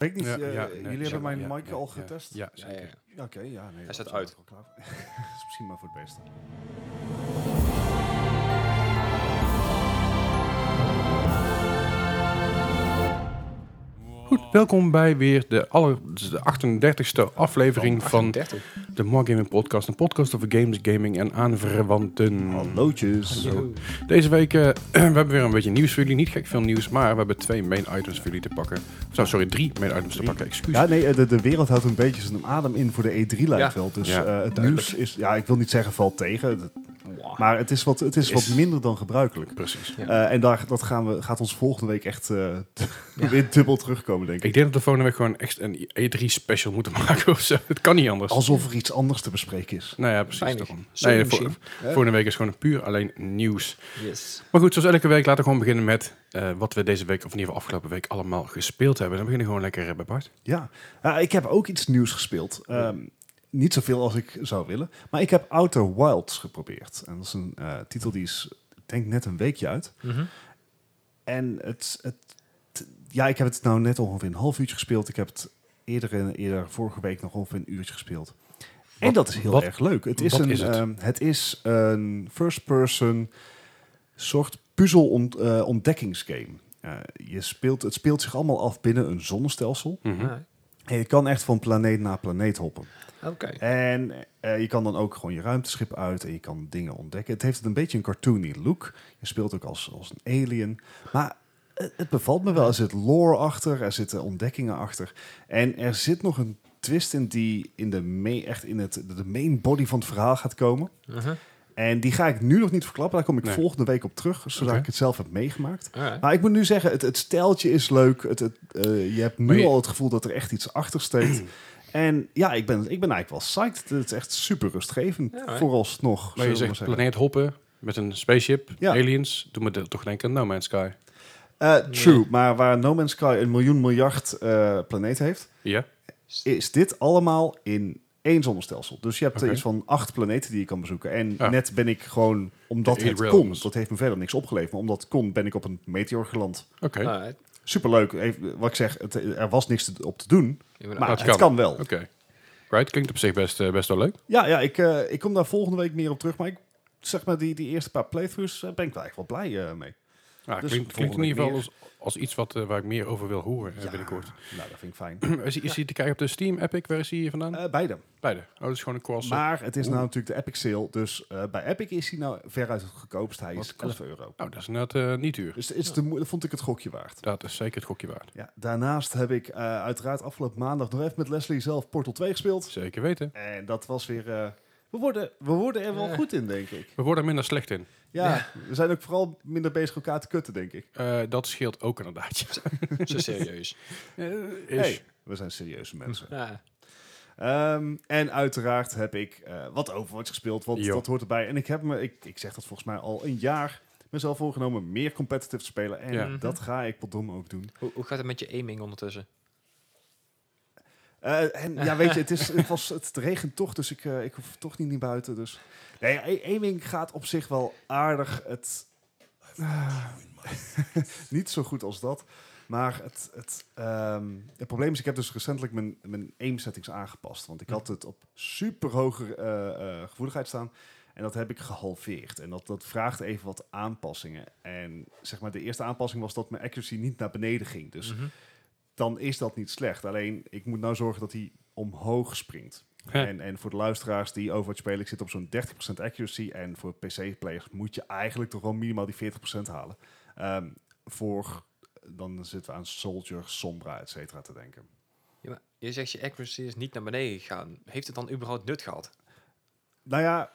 Weet ik niet, Ja, eh, ja, nee, jullie hebben mijn ja, mic ja, al getest? Ja, Ja, zeker. ja, ja. Ja, Oké, ja. Nee, dat staat uit. klaar. Dat is misschien maar voor het beste. Goed, welkom bij weer de, aller, de 38e aflevering van 38. de More Gaming Podcast. Een podcast over games, gaming en aanverwanten. Hallootjes. Hallo. Deze week, eh, we hebben weer een beetje nieuws voor jullie. Niet gek veel nieuws, maar we hebben twee main items voor jullie te pakken. Of, nou, sorry, drie main items te pakken, excuus. Ja, nee, eh, de, de wereld houdt een beetje zijn adem in voor de E3 lijkt Ja. wel. Dus Ja, eh, het duidelijk. nieuws is, ja, ik wil niet zeggen valt tegen. Wow. Maar het is wat, het is Is- wat minder dan gebruikelijk. Precies. Ja. Eh, en daar, dat gaan we, gaat ons volgende week echt eh, weer dubbel terugkomen, denk ik. Ik denk dat we volgende week gewoon echt een E3 special moeten maken of zo. Het kan niet anders. Alsof er iets anders te bespreken is. Nou ja, precies. Daarom. Sewing Nee, volgende week is gewoon puur alleen nieuws. Yes. Maar goed, zoals elke week laten we gewoon beginnen met eh, wat we deze week, of in ieder geval afgelopen week, allemaal gespeeld hebben. Dan beginnen we gewoon lekker bij Bart. Ja, ik heb ook iets nieuws gespeeld. Ehm, niet zoveel als ik zou willen. Maar ik heb Outer Wilds geprobeerd. En dat is een eh, titel die is, ik denk, net een weekje uit. Mhm. En het, het, ja, ik heb het nou net ongeveer een half uurtje gespeeld. Ik heb het eerder, en eerder vorige week nog ongeveer een uurtje gespeeld. en dat is heel wat- erg leuk. Het is, een, is het? ehm, het is een first-person soort puzzel ont, eh, ontdekkingsgame. Eh, je speelt, het speelt zich allemaal af binnen een zonnestelsel. Mhm. Ah, En je kan echt van planeet naar planeet hoppen. Oké. En eh, je kan dan ook gewoon je ruimteschip uit en je kan dingen ontdekken. Het heeft een beetje een cartoony look. Je speelt ook als, als een alien. Maar het, het bevalt me wel. Er zit lore achter, er zitten ontdekkingen achter. En er zit nog een twist in die in de, me- echt in het, de main body van het verhaal gaat komen. Mhm. En die ga ik nu nog niet verklappen. Daar kom ik Nee. volgende week op terug, zodat ik het zelf heb meegemaakt. Alright. Maar ik moet nu zeggen, het, het stijltje is leuk. Het, het, eh, je hebt nu je- al het gevoel dat er echt iets achter steekt. en ja, ik ben, ik ben eigenlijk wel psyched. Het is echt super rustgevend. Ja? Vooralsnog. Maar je zegt planeet hoppen met een spaceship, Ja. aliens. Doe me toch denken aan No Man's Sky. Eh, true, maar waar No Man's Sky een miljoen miljard eh planeten heeft, Ja? is dit allemaal in één zonnestelsel. Dus je hebt eh, iets van acht planeten die je kan bezoeken. En Ja. net ben ik gewoon, omdat het realms. kon, dat heeft me verder niks opgeleverd, maar omdat het kon, ben ik op een meteor geland. Oké. Superleuk. Even, wat ik zeg, het, er was niks op te doen, maar het het, kan. wel. Oké. Right, klinkt op zich best, eh, best wel leuk. Ja, ja ik, eh, ik kom daar volgende week meer op terug, maar ik zeg maar die, die eerste paar playthroughs eh, ben ik wel echt wel blij mee. Ja, Dus klinkt, klinkt in ieder geval als, als iets wat, eh, waar ik meer over wil horen Ja, binnenkort. Nou, dat vind ik fijn. is, hij- is te kijken op de Steam, Epic? Waar is hij hier vandaan? Eh, beide. Beide. Oh, dat is gewoon een cross. Maar het is Oeh. nou natuurlijk de Epic Sale, dus eh, bij Epic is hij nou veruit het goedkoopst. Hij Wat is kost- 11 euro. Oh, dat is net niet duur. Dus is de, dat vond ik het gokje waard. Dat is zeker het gokje waard. Ja, daarnaast heb ik uiteraard afgelopen maandag nog even met Leslie zelf Portal 2 gespeeld. Zeker weten. En dat was weer... we, worden, we worden er wel goed in, denk ik. We worden er minder slecht in. Ja, we zijn ook vooral minder bezig elkaar te kutten, denk ik. Eh, dat scheelt ook inderdaad. Zo serieus. Eh, is. Hey, we zijn serieuze mensen. Ja. Ehm, en uiteraard heb ik eh, wat Overwatch gespeeld, want Jo. dat hoort erbij. En ik heb me, ik, ik zeg dat volgens mij al een jaar, mezelf voorgenomen meer competitive te spelen. En Ja. dat ga ik wat dom ook doen. Hoe, hoe gaat het met je aiming ondertussen? Eh, ja, weet je, het, is, het, was, het regent toch, dus ik, eh, ik hoef toch niet naar buiten. Dus. Nee, aiming gaat op zich wel aardig. Het, Ah, niet zo goed als dat. Maar het, het, ehm, het probleem is, ik heb dus recentelijk mijn, mijn aim settings aangepast. Want ik had het op super hoge eh, eh, gevoeligheid staan. En dat heb ik gehalveerd. En dat, dat vraagt even wat aanpassingen. En zeg maar, de eerste aanpassing was dat mijn accuracy niet naar beneden ging. Dus Mhm. Dan is dat niet slecht. Alleen, ik moet nou zorgen dat hij omhoog springt. En, en voor de luisteraars die Overwatch spelen, ik zit op zo'n 30% accuracy. En voor PC-players moet je eigenlijk toch wel minimaal die 40% halen. Ehm, voor, dan zitten we aan Soldier, Sombra, et cetera te denken. Ja, maar je zegt je accuracy is niet naar beneden gegaan. Heeft het dan überhaupt nut gehad? Nou ja,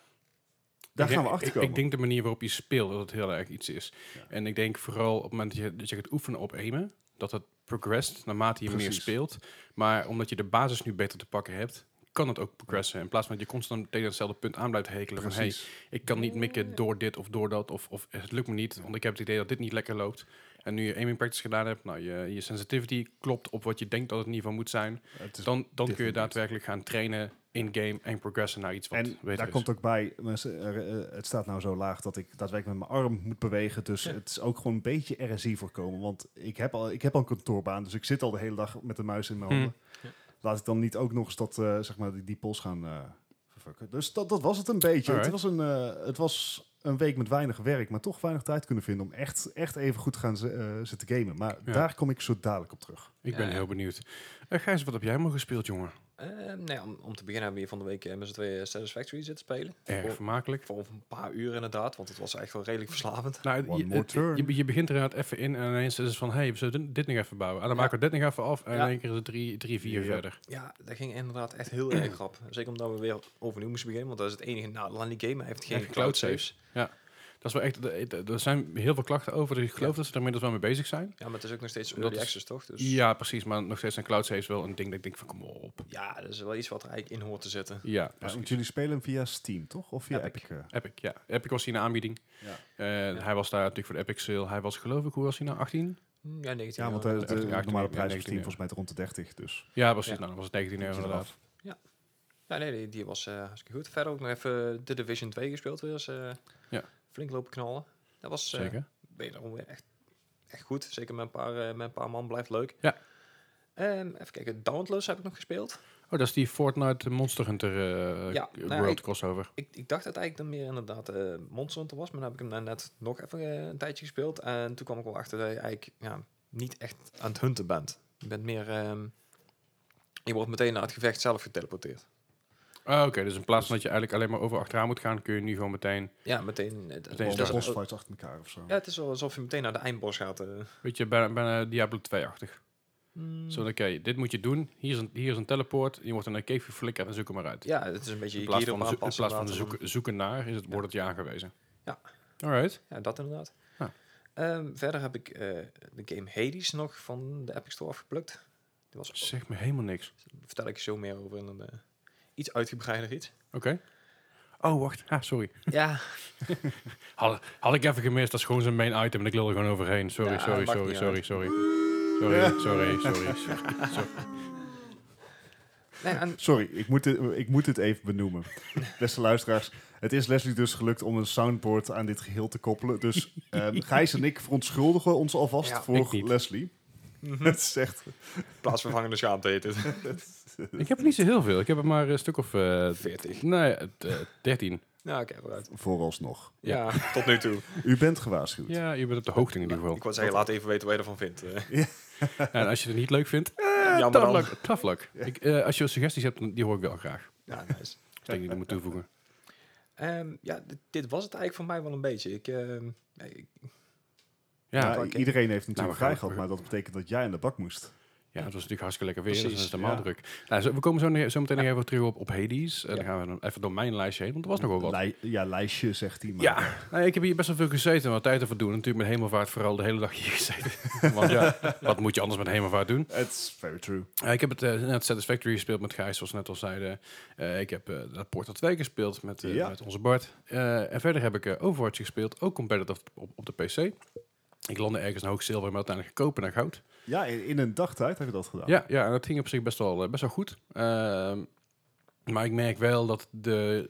daar Ik gaan we achter ik, komen. ik denk de manier waarop je speelt, dat het heel erg iets is. Ja. En ik denk vooral op het moment dat je, dat je gaat oefenen op aimen, dat het progressed naarmate je meer speelt. Maar omdat je de basis nu beter te pakken hebt, kan het ook progressen. In plaats van dat je constant tegen hetzelfde punt aan blijft hekelen. Van, hey, ik kan niet mikken door dit of door dat, of, of het lukt me niet, want ik heb het idee dat dit niet lekker loopt. En nu je aiming practice gedaan hebt, nou, je, je sensitivity klopt op wat je denkt dat het niveau moet zijn. Dan, dan kun je daadwerkelijk gaan trainen in-game en progressen naar iets wat En beter daar is. komt ook bij, mensen, eh, het staat nou zo laag dat ik daadwerkelijk met mijn arm moet bewegen. Dus Ja. het is ook gewoon een beetje RSI voorkomen. Want ik heb, al, ik heb al een kantoorbaan, dus ik zit al de hele dag met de muis in mijn Hmm. handen. Ja. Laat ik dan niet ook nog eens dat, eh, zeg maar, die, die pols gaan eh, Dus dat, dat was het een beetje. Het was een, eh, het was een week met weinig werk, maar toch weinig tijd kunnen vinden om echt, echt even goed te gaan eh, zitten gamen. Maar Ja. daar kom ik zo dadelijk op terug. Ik ben heel benieuwd. Uh, Gijs, wat heb jij allemaal gespeeld, jongen? Nou ja, om, om te beginnen hebben we hier van de week eh, met z'n tweeën Satisfactory zitten spelen. Erg Voor, vermakelijk. voor een paar uur inderdaad, want het was echt wel redelijk verslavend. Nou, One je, more het- turn. je, je begint er inderdaad even in en ineens is het van, hey, we zullen dit, nog even bouwen. En dan Ja. maken we dit nog even af en Ja. in één keer is het drie, drie vier Ja. verder. Ja, dat ging inderdaad echt heel erg grap. Zeker omdat we weer overnieuw moesten beginnen, want dat is het enige nadeel aan die game. Hij heeft geen cloud cloud saves. Dat is wel echt, de- de- er zijn heel veel klachten over, dus ik geloof dat ze er inmiddels wel mee bezig zijn. Ja, maar het is ook nog steeds Dat early is- access, toch? Dus Ja, precies, maar nog steeds zijn cloud saves wel een ding dat ik denk van, kom op. ja, dat is wel iets wat er eigenlijk in hoort te zitten. Ja, Ja, want jullie spelen hem via Steam, toch? Of via Epic. Epic? eh? Epic, ja. Epic was hier in de aanbieding. Ja. Eh, Hij was daar natuurlijk voor de Epic sale. Hij was geloof ik, hoe was hij nou, 18? Hm, Ja, 19 Ja, want de, de, Ja, normale ja, prijs voor 19 Steam euro. volgens mij rond de 30. Dus Ja, precies. Ja. Nou, dan was het 19 euro inderdaad. eraf. Ja, nee, die, die was eh hartstikke goed. Verder ook nog even The Division 2 gespeeld eh, Ja. Flink lopen knallen. Dat was eh, Zeker. wederom weer echt, echt goed. Zeker met een paar, eh, met een paar man blijft leuk. Ja. Ehm, even kijken, Dauntless heb ik nog gespeeld. Oh, dat is die Fortnite Monster Hunter eh, Ja, nou World ik- crossover. Ik, ik dacht dat eigenlijk dan meer inderdaad eh Monster Hunter was. Maar dan heb ik hem nou net nog even een tijdje gespeeld. En toen kwam ik wel achter dat je eigenlijk ja, niet echt aan het hunten bent. Je bent meer... ehm, je wordt meteen naar het gevecht zelf geteleporteerd. Ah, Oké, dus in plaats van dat je eigenlijk alleen maar over achteraan moet gaan, kun je nu gewoon meteen... Ja, meteen... het- Meteen Of is achter elkaar of zo. Ja, het is wel alsof je meteen naar de eindbos gaat. eh. Weet je, bijna, bijna Diablo 2-achtig. Mm, Zo, oké, dit moet je doen. Hier is een, hier is een teleport. Je wordt in een cave geflikkerd en zoek hem maar uit. Ja, het is een beetje in plaats van, in plaats van zoeken, zoeken naar, is het, wordt het je aangewezen. Ja. Alright. Ja, dat inderdaad. Ah. Ehm, verder heb ik eh, de game Hades nog van de Epic Store afgeplukt. Die was, Zeg me helemaal niks. daar vertel ik je zo meer over in een eh, iets uitgebreider iets. Oké. Oh, wacht. Ah, sorry. Ja, Had, had ik even gemist. Dat is gewoon zijn main item en ik lul er gewoon overheen. Sorry, Ja, sorry, sorry, sorry, sorry. Sorry, sorry, sorry, sorry. sorry. nee, en, Sorry, ik moet, dit, ik moet dit even benoemen. Beste luisteraars, het is Leslie dus gelukt om een soundboard aan dit geheel te koppelen. Dus ehm, Gijs en ik verontschuldigen ons alvast Ja, voor. Leslie. Mhm. Het is echt... plaatsvervangende schaamte heet het. Ik heb er niet zo heel veel. Ik heb er maar een stuk of... eh 40. nee, eh, 13. Ja, oké, vooruit. Vooralsnog. Ja, tot nu toe. U bent gewaarschuwd. Ja, je bent op de hoogte in ieder geval. Ik wou zeggen, laat even weten wat je ervan vindt. eh. En als je het niet leuk vindt, Jammer tough dan. luck. Tough luck. Ik, eh, als je suggesties hebt, dan- die hoor ik wel graag. Ja, nice. Dat ik die moet toevoegen. Ehm, ja, dit, dit was het eigenlijk voor mij wel een beetje. Ik, ehm, nee, ik- Ja, Ja, oké. iedereen heeft Nou, we natuurlijk gaan- vrij gehad, maar dat betekent dat jij aan de bak moest. Ja, het was natuurlijk hartstikke lekker weer, dus Precies, dat is helemaal ja. druk. Nou, we komen zo, zo meteen nog even terug op, op Hades. En Ja. dan gaan we dan even door mijn lijstje heen, want er was nog wel wat. Lij- ja, lijstje, zegt hij. Maar Ja, nou, ik heb hier best wel veel gezeten en wat tijd te doen. Natuurlijk met hemelvaart vooral de hele dag hier gezeten. Want ja, wat moet je anders met hemelvaart doen? It's very true. Eh, ik heb het eh, net Satisfactory gespeeld met Gijs, zoals we net al zeiden. Eh, ik heb eh dat Portal 2 gespeeld met, Ja. met onze Bart. En verder heb ik Overwatch gespeeld, ook competitive op, op de PC. Ik landde ergens naar hoog zilver, maar uiteindelijk gekopen naar goud. Ja, in, in een dagtijd heb je dat gedaan. Ja, ja, en dat ging op zich best wel, eh, best wel goed. Ehm, maar ik merk wel dat de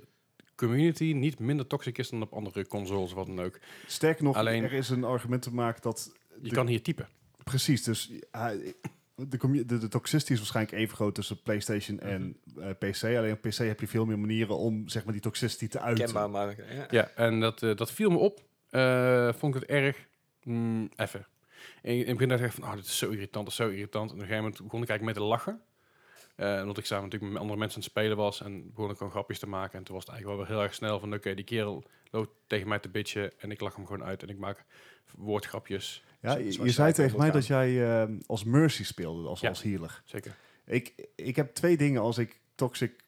community niet minder toxic is dan op andere consoles, wat dan ook. Sterker nog, Alleen- er is een argument te maken dat... Je de- kan hier typen. Precies, dus hij- de, de, de toxicity is waarschijnlijk even groot tussen PlayStation en eh, PC. Alleen op PC heb je veel meer manieren om zeg maar, die toxicity te uiten. kenbaar maken. Ja. Ja, en dat, eh, dat viel me op. Eh, vond ik het erg mm, even. In, in het begin dacht ik echt van, oh, dit is zo irritant, dat is zo irritant. En op een gegeven moment begon ik eigenlijk met te lachen. Eh, omdat ik samen natuurlijk met andere mensen aan het spelen was. En begon ik gewoon grapjes te maken. En toen was het eigenlijk wel weer heel erg snel van, oké, die kerel loopt tegen mij te bitchen. En ik lach hem gewoon uit en ik maak woordgrapjes. Ja, je, zei tegen mij gaan. dat jij eh, als Mercy speelde, als, Ja. als healer. Zeker. Ik, ik heb twee dingen als ik toxic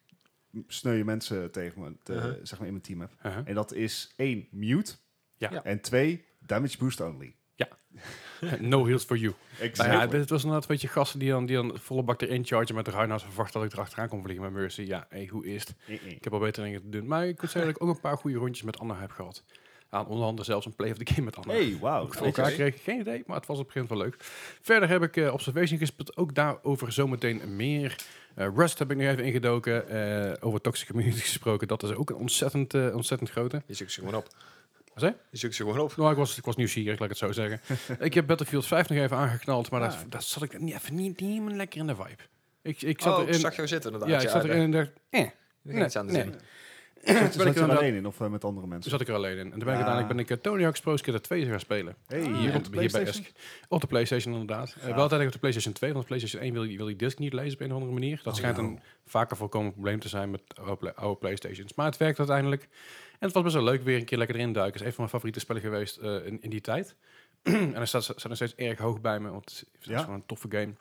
sneuwe mensen tegen me, te- Uh-huh. zeg maar in mijn team heb. Uh-huh. En dat is één, mute. Ja. Ja. En twee, damage boost only. no heals for you. Exactly. Nou ja, dit was inderdaad een beetje gasten die dan, die dan volle bak erin chargen met de Reinhardt verwacht dat ik er achteraan kon vliegen met Mercy. Ja, hey, hoe is het? Ik heb al beter dingen te doen. Maar ik moet zeggen dat ik ook een paar goede rondjes met Anna heb gehad. aan onder andere zelfs een play of the game met anderen. Hey, wauw. Voor Weet je- elkaar kreeg ik geen idee, maar het was op een gegeven moment wel leuk. Verder heb ik eh, Observation gespeeld, ook daarover zometeen meer. Eh, Rust heb ik nog even ingedoken. Eh, over Toxic Community gesproken, dat is ook een ontzettend, ontzettend grote. Je zoekt ze gewoon op. Wat zei je? Zoekt ze gewoon op. Nou, ik was, ik was nieuwsgierig, laat ik het zo zeggen. ik heb Battlefield 5 nog even aangeknald, maar Ah. daar, daar zat ik niet, even niet, niet helemaal lekker in de vibe. Ik, ik zat Oh, ik zag jou zitten inderdaad. ja, ik zat erin en dacht, eh, iets aan te nee. zien. Zat, ben ik zat er inderdaad- alleen in of eh, met andere mensen? zat ik er alleen in. En toen ben ik Ah. uiteindelijk ben ik eh, Tony Hawk's Pro Skater 2 gaan spelen. Hey, hier, op op, de hier bij PlayStation? Esk. Op de PlayStation inderdaad. Eh, wel uiteindelijk op de PlayStation 2, want op PlayStation 1 wil je, wil die disc niet lezen op een of andere manier. Dat Oh, schijnt no. een vaker voorkomend probleem te zijn met oude, oude PlayStations. Maar het werkt uiteindelijk. En het was best wel leuk weer een keer lekker erin duiken. Het is een van mijn favoriete spellen geweest eh, in, in die tijd. en hij staat, staat nog steeds erg hoog bij me, want het is Ja. gewoon een toffe game.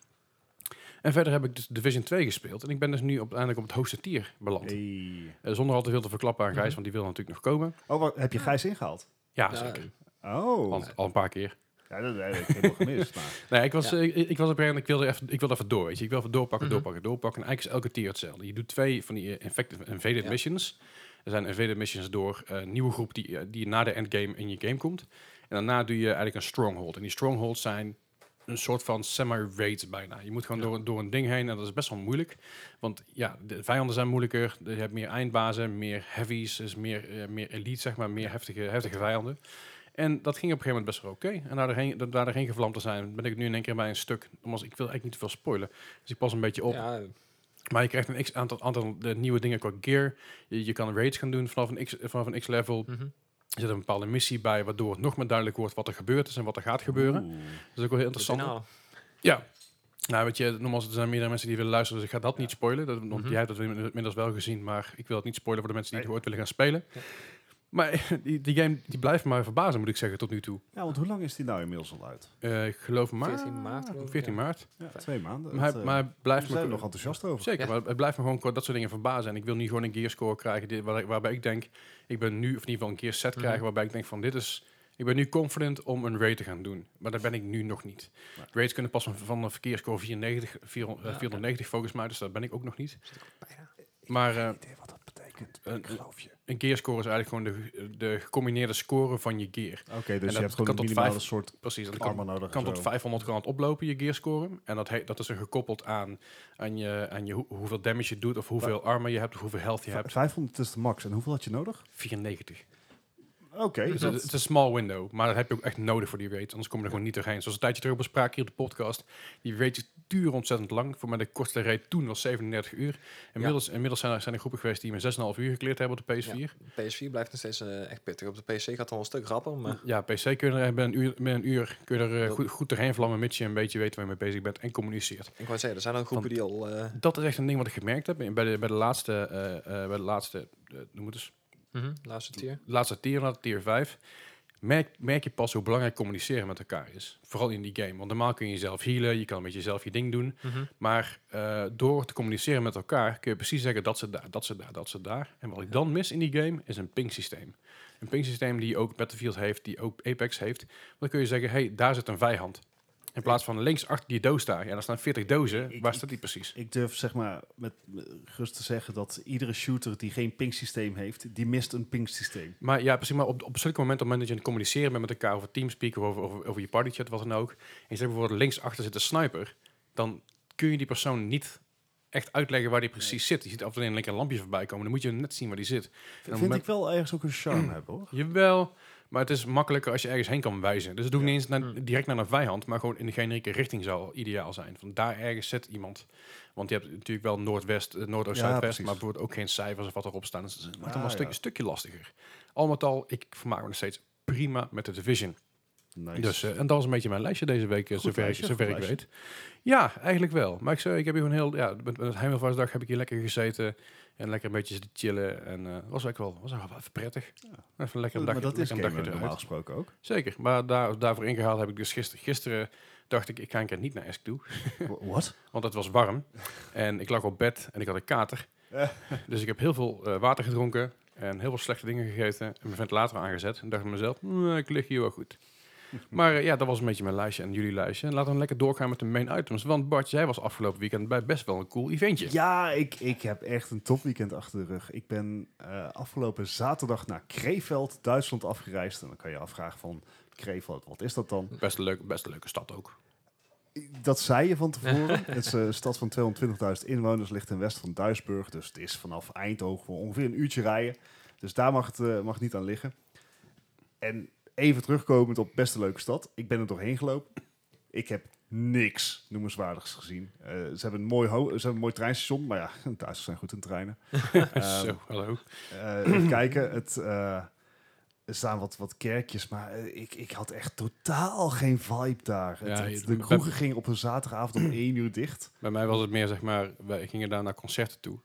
En verder heb ik dus Division 2 gespeeld. En ik ben dus nu op, uiteindelijk op het hoogste tier beland. Hey. Eh, zonder al te veel te verklappen aan Gijs, Mhm. want die wil natuurlijk nog komen. Oh, wat, heb je Gijs ingehaald? Ja, Ja, zeker. Oh. Al, al een paar keer. Ja, dat, heb ik helemaal gemist. Maar. Nee, ik was, Ja. eh, ik, ik was op een gegeven moment, ik wilde even, ik wilde even door, weet je. Ik wil even doorpakken, Mhm. doorpakken, doorpakken. En eigenlijk is elke tier hetzelfde. Je doet twee van die infected, invaded Ja. missions. Er zijn invaded missions door eh, een nieuwe groep die, eh, die na de endgame in je game komt. En daarna doe je eigenlijk een stronghold. En die strongholds zijn een soort van semi-raids bijna. Je moet gewoon door, door een ding heen en dat is best wel moeilijk. Want ja, de vijanden zijn moeilijker. Je hebt meer eindbazen, meer heavies, dus meer, eh, meer elite, zeg maar, meer heftige, heftige vijanden. En dat ging op een gegeven moment best wel oké. En er, dat- daar geen gevlamd te zijn, ben ik nu in één keer bij een stuk. Omdat ik wil eigenlijk niet te veel spoilen. Dus ik pas een beetje op. Ja, Maar je krijgt een x aantal, aantal de nieuwe dingen qua gear. Je, je kan raids gaan doen vanaf een x, vanaf een x level. mhm. Er zit een bepaalde missie bij, waardoor het nog meer duidelijk wordt wat er gebeurd is en wat er gaat gebeuren. Oeh. Dat is ook wel heel interessant. Nou, Ja. Nou, weet je, nogmaals, er zijn meerdere mensen die willen luisteren, dus ik ga dat niet spoilen. Dat, want Mhm. jij hebt het inmiddels wel gezien, maar ik wil het niet spoilen voor de mensen die het Nee. ooit willen gaan spelen. Ja. Maar die, die game die blijft me verbazen, moet ik zeggen, tot nu toe. Ja, want hoe lang is die nou inmiddels al uit? Eh, ik geloof maart. 14 maart, geloof ik, 14 ja. maart. Ja, twee maanden. Maar hij, eh, maar hij blijft we me... zijn er nog enthousiast over. Zeker, Ja. maar het blijft me gewoon qua dat soort dingen verbazen. En ik wil nu gewoon een gearscore krijgen die, waar, waarbij ik denk, ik ben nu, of in ieder geval een keer set Mhm. krijgen waarbij ik denk van dit is, ik ben nu confident om een raid te gaan doen. Maar daar ben ik nu nog niet. Nee. Raids kunnen pas van, van een verkeersscore 94, 400, eh, Ja, 490 volgens mij, dus daar ben ik ook nog niet. bijna. Maar eh, idee wat dat betekent. een- ik geloof je. Een gearscore is eigenlijk gewoon de, de gecombineerde score van je gear. Oké, dus je hebt gewoon een vijf- soort Precies, dat kan, nodig. kan tot zo. 500 kan het oplopen, je gearscore. En dat, dat is er gekoppeld aan, aan, je, aan je, hoe- hoeveel damage je doet, of hoeveel armor je hebt, of hoeveel health je hebt. 500 is de max. En hoeveel had je nodig? 94. Oké, Dus dus het, dat- het is een small window, maar dat heb je ook echt nodig voor die raid. Anders kom je er gewoon niet doorheen. Zoals een tijdje terug bespraken hier op de podcast. Die raids duren ontzettend lang. Voor mij de kortste raid toen was 37 uur. Inmiddels, inmiddels zijn, er, zijn er groepen geweest die me 6,5 uur gekleerd hebben op de PS4. PS4 blijft nog steeds eh, echt pittig. Op de PC gaat het al een stuk rapper, maar Ja, PC kun je er binnen een uur, binnen een uur kun je er eh, goed, goed doorheen vlammen, mits je een beetje weet waar je mee bezig bent en communiceert. ik wou zeggen, er zijn al groepen die al... eh, Dat is echt een ding wat ik gemerkt heb bij de, bij de laatste, bij de laatste, noem het eens, mhm, laatste tier. laatste tier, na tier 5, merk, merk je pas hoe belangrijk communiceren met elkaar is. Vooral in die game. Want normaal kun je jezelf healen, je kan een beetje zelf je ding doen. Mhm. Maar eh, door te communiceren met elkaar kun je precies zeggen dat ze daar, dat ze daar, dat ze daar. En wat ik dan mis in die game is een ping systeem. Een ping systeem die ook Battlefield heeft, die ook Apex heeft. Dan kun je zeggen, hey, daar zit een vijand. In plaats van links achter die doos daar. Ja, daar staan 40 dozen. Ik- Waar staat die precies? Ik durf zeg maar met met rust te zeggen dat iedere shooter die geen ping systeem heeft, die mist een ping systeem. Maar ja, precies. Maar op, op zulke momenten, op het moment dat je aan het communiceren bent met elkaar over Teamspeak of over, over, over je partychat, wat dan ook. En je zegt bijvoorbeeld links achter zit een sniper. Dan kun je die persoon niet echt uitleggen waar die precies zit. Je ziet af en toe een linker lampje voorbij komen. Dan moet je net zien waar die zit. En Vind ik wel ergens ook een charme hebben hoor. Jawel, maar het is makkelijker als je ergens heen kan wijzen. Dus het doe ik Ja. niet eens naar- Mm. direct naar een vijand, maar gewoon in de generieke richting zou ideaal zijn. Van daar ergens zit iemand. Want je hebt natuurlijk wel Noordwest, eh, Noordoost, Ja, Zuidwest, precies. maar bijvoorbeeld ook geen cijfers of wat erop staan. Dus het maakt Ah, allemaal een stuk, stukje lastiger. Al met al, ik vermaak me nog steeds prima met de Division. Nice. Dus, eh, en dat was een beetje mijn lijstje deze week, eh, Goed zover, lijstje, ik, zover weet. Ja, eigenlijk wel. Maar ik, zei, ik heb hier gewoon heel, ja, met, met het Hemelvaartsdag heb ik hier lekker gezeten en lekker een beetje zitten chillen. En eh was eigenlijk wel, was eigenlijk wel even prettig. Ja. Even lekker een maar dagje, dat is een dagje normaal gesproken ook. Zeker, maar daar, daarvoor ingehaald heb ik dus gisteren. Gisteren dacht ik, ik ga een keer niet naar Esk toe, Wat? want het was warm. En ik lag op bed en ik had een kater. Dus ik heb heel veel eh, water gedronken en heel veel slechte dingen gegeten. En mijn ventilator aangezet. En dacht bij mezelf, "Nou, ik lig hier wel goed. Maar eh, ja, dat was een beetje mijn lijstje en jullie lijstje. En laten we lekker doorgaan met de main items. Want Bart, jij was afgelopen weekend bij best wel een cool eventje. Ja, ik, ik heb echt een topweekend achter de rug. Ik ben eh, afgelopen zaterdag naar Krefeld, Duitsland afgereisd. En dan kan je afvragen van Krefeld, wat is dat dan? Best, leuk, best een leuke stad ook. Dat zei je van tevoren. het is een stad van 220.000 inwoners, ligt ten westen van Duisburg. Dus het is vanaf Eindhoven ongeveer een uurtje rijden. Dus daar mag het eh, mag niet aan liggen. En even terugkomend op best een leuke stad. Ik ben er doorheen gelopen. Ik heb niks noemenswaardigs gezien. Eh, ze, hebben een mooi ho- ze hebben een mooi treinstation, maar ja, Duitsers zijn goed in treinen. Ehm, Zo, hallo. eh, even kijken, het, eh, er staan wat, wat kerkjes, maar ik, ik had echt totaal geen vibe daar. Ja, het- de kroegen gingen op een zaterdagavond om één uur dicht. Bij mij was het meer, zeg maar, wij gingen daar naar concerten toe.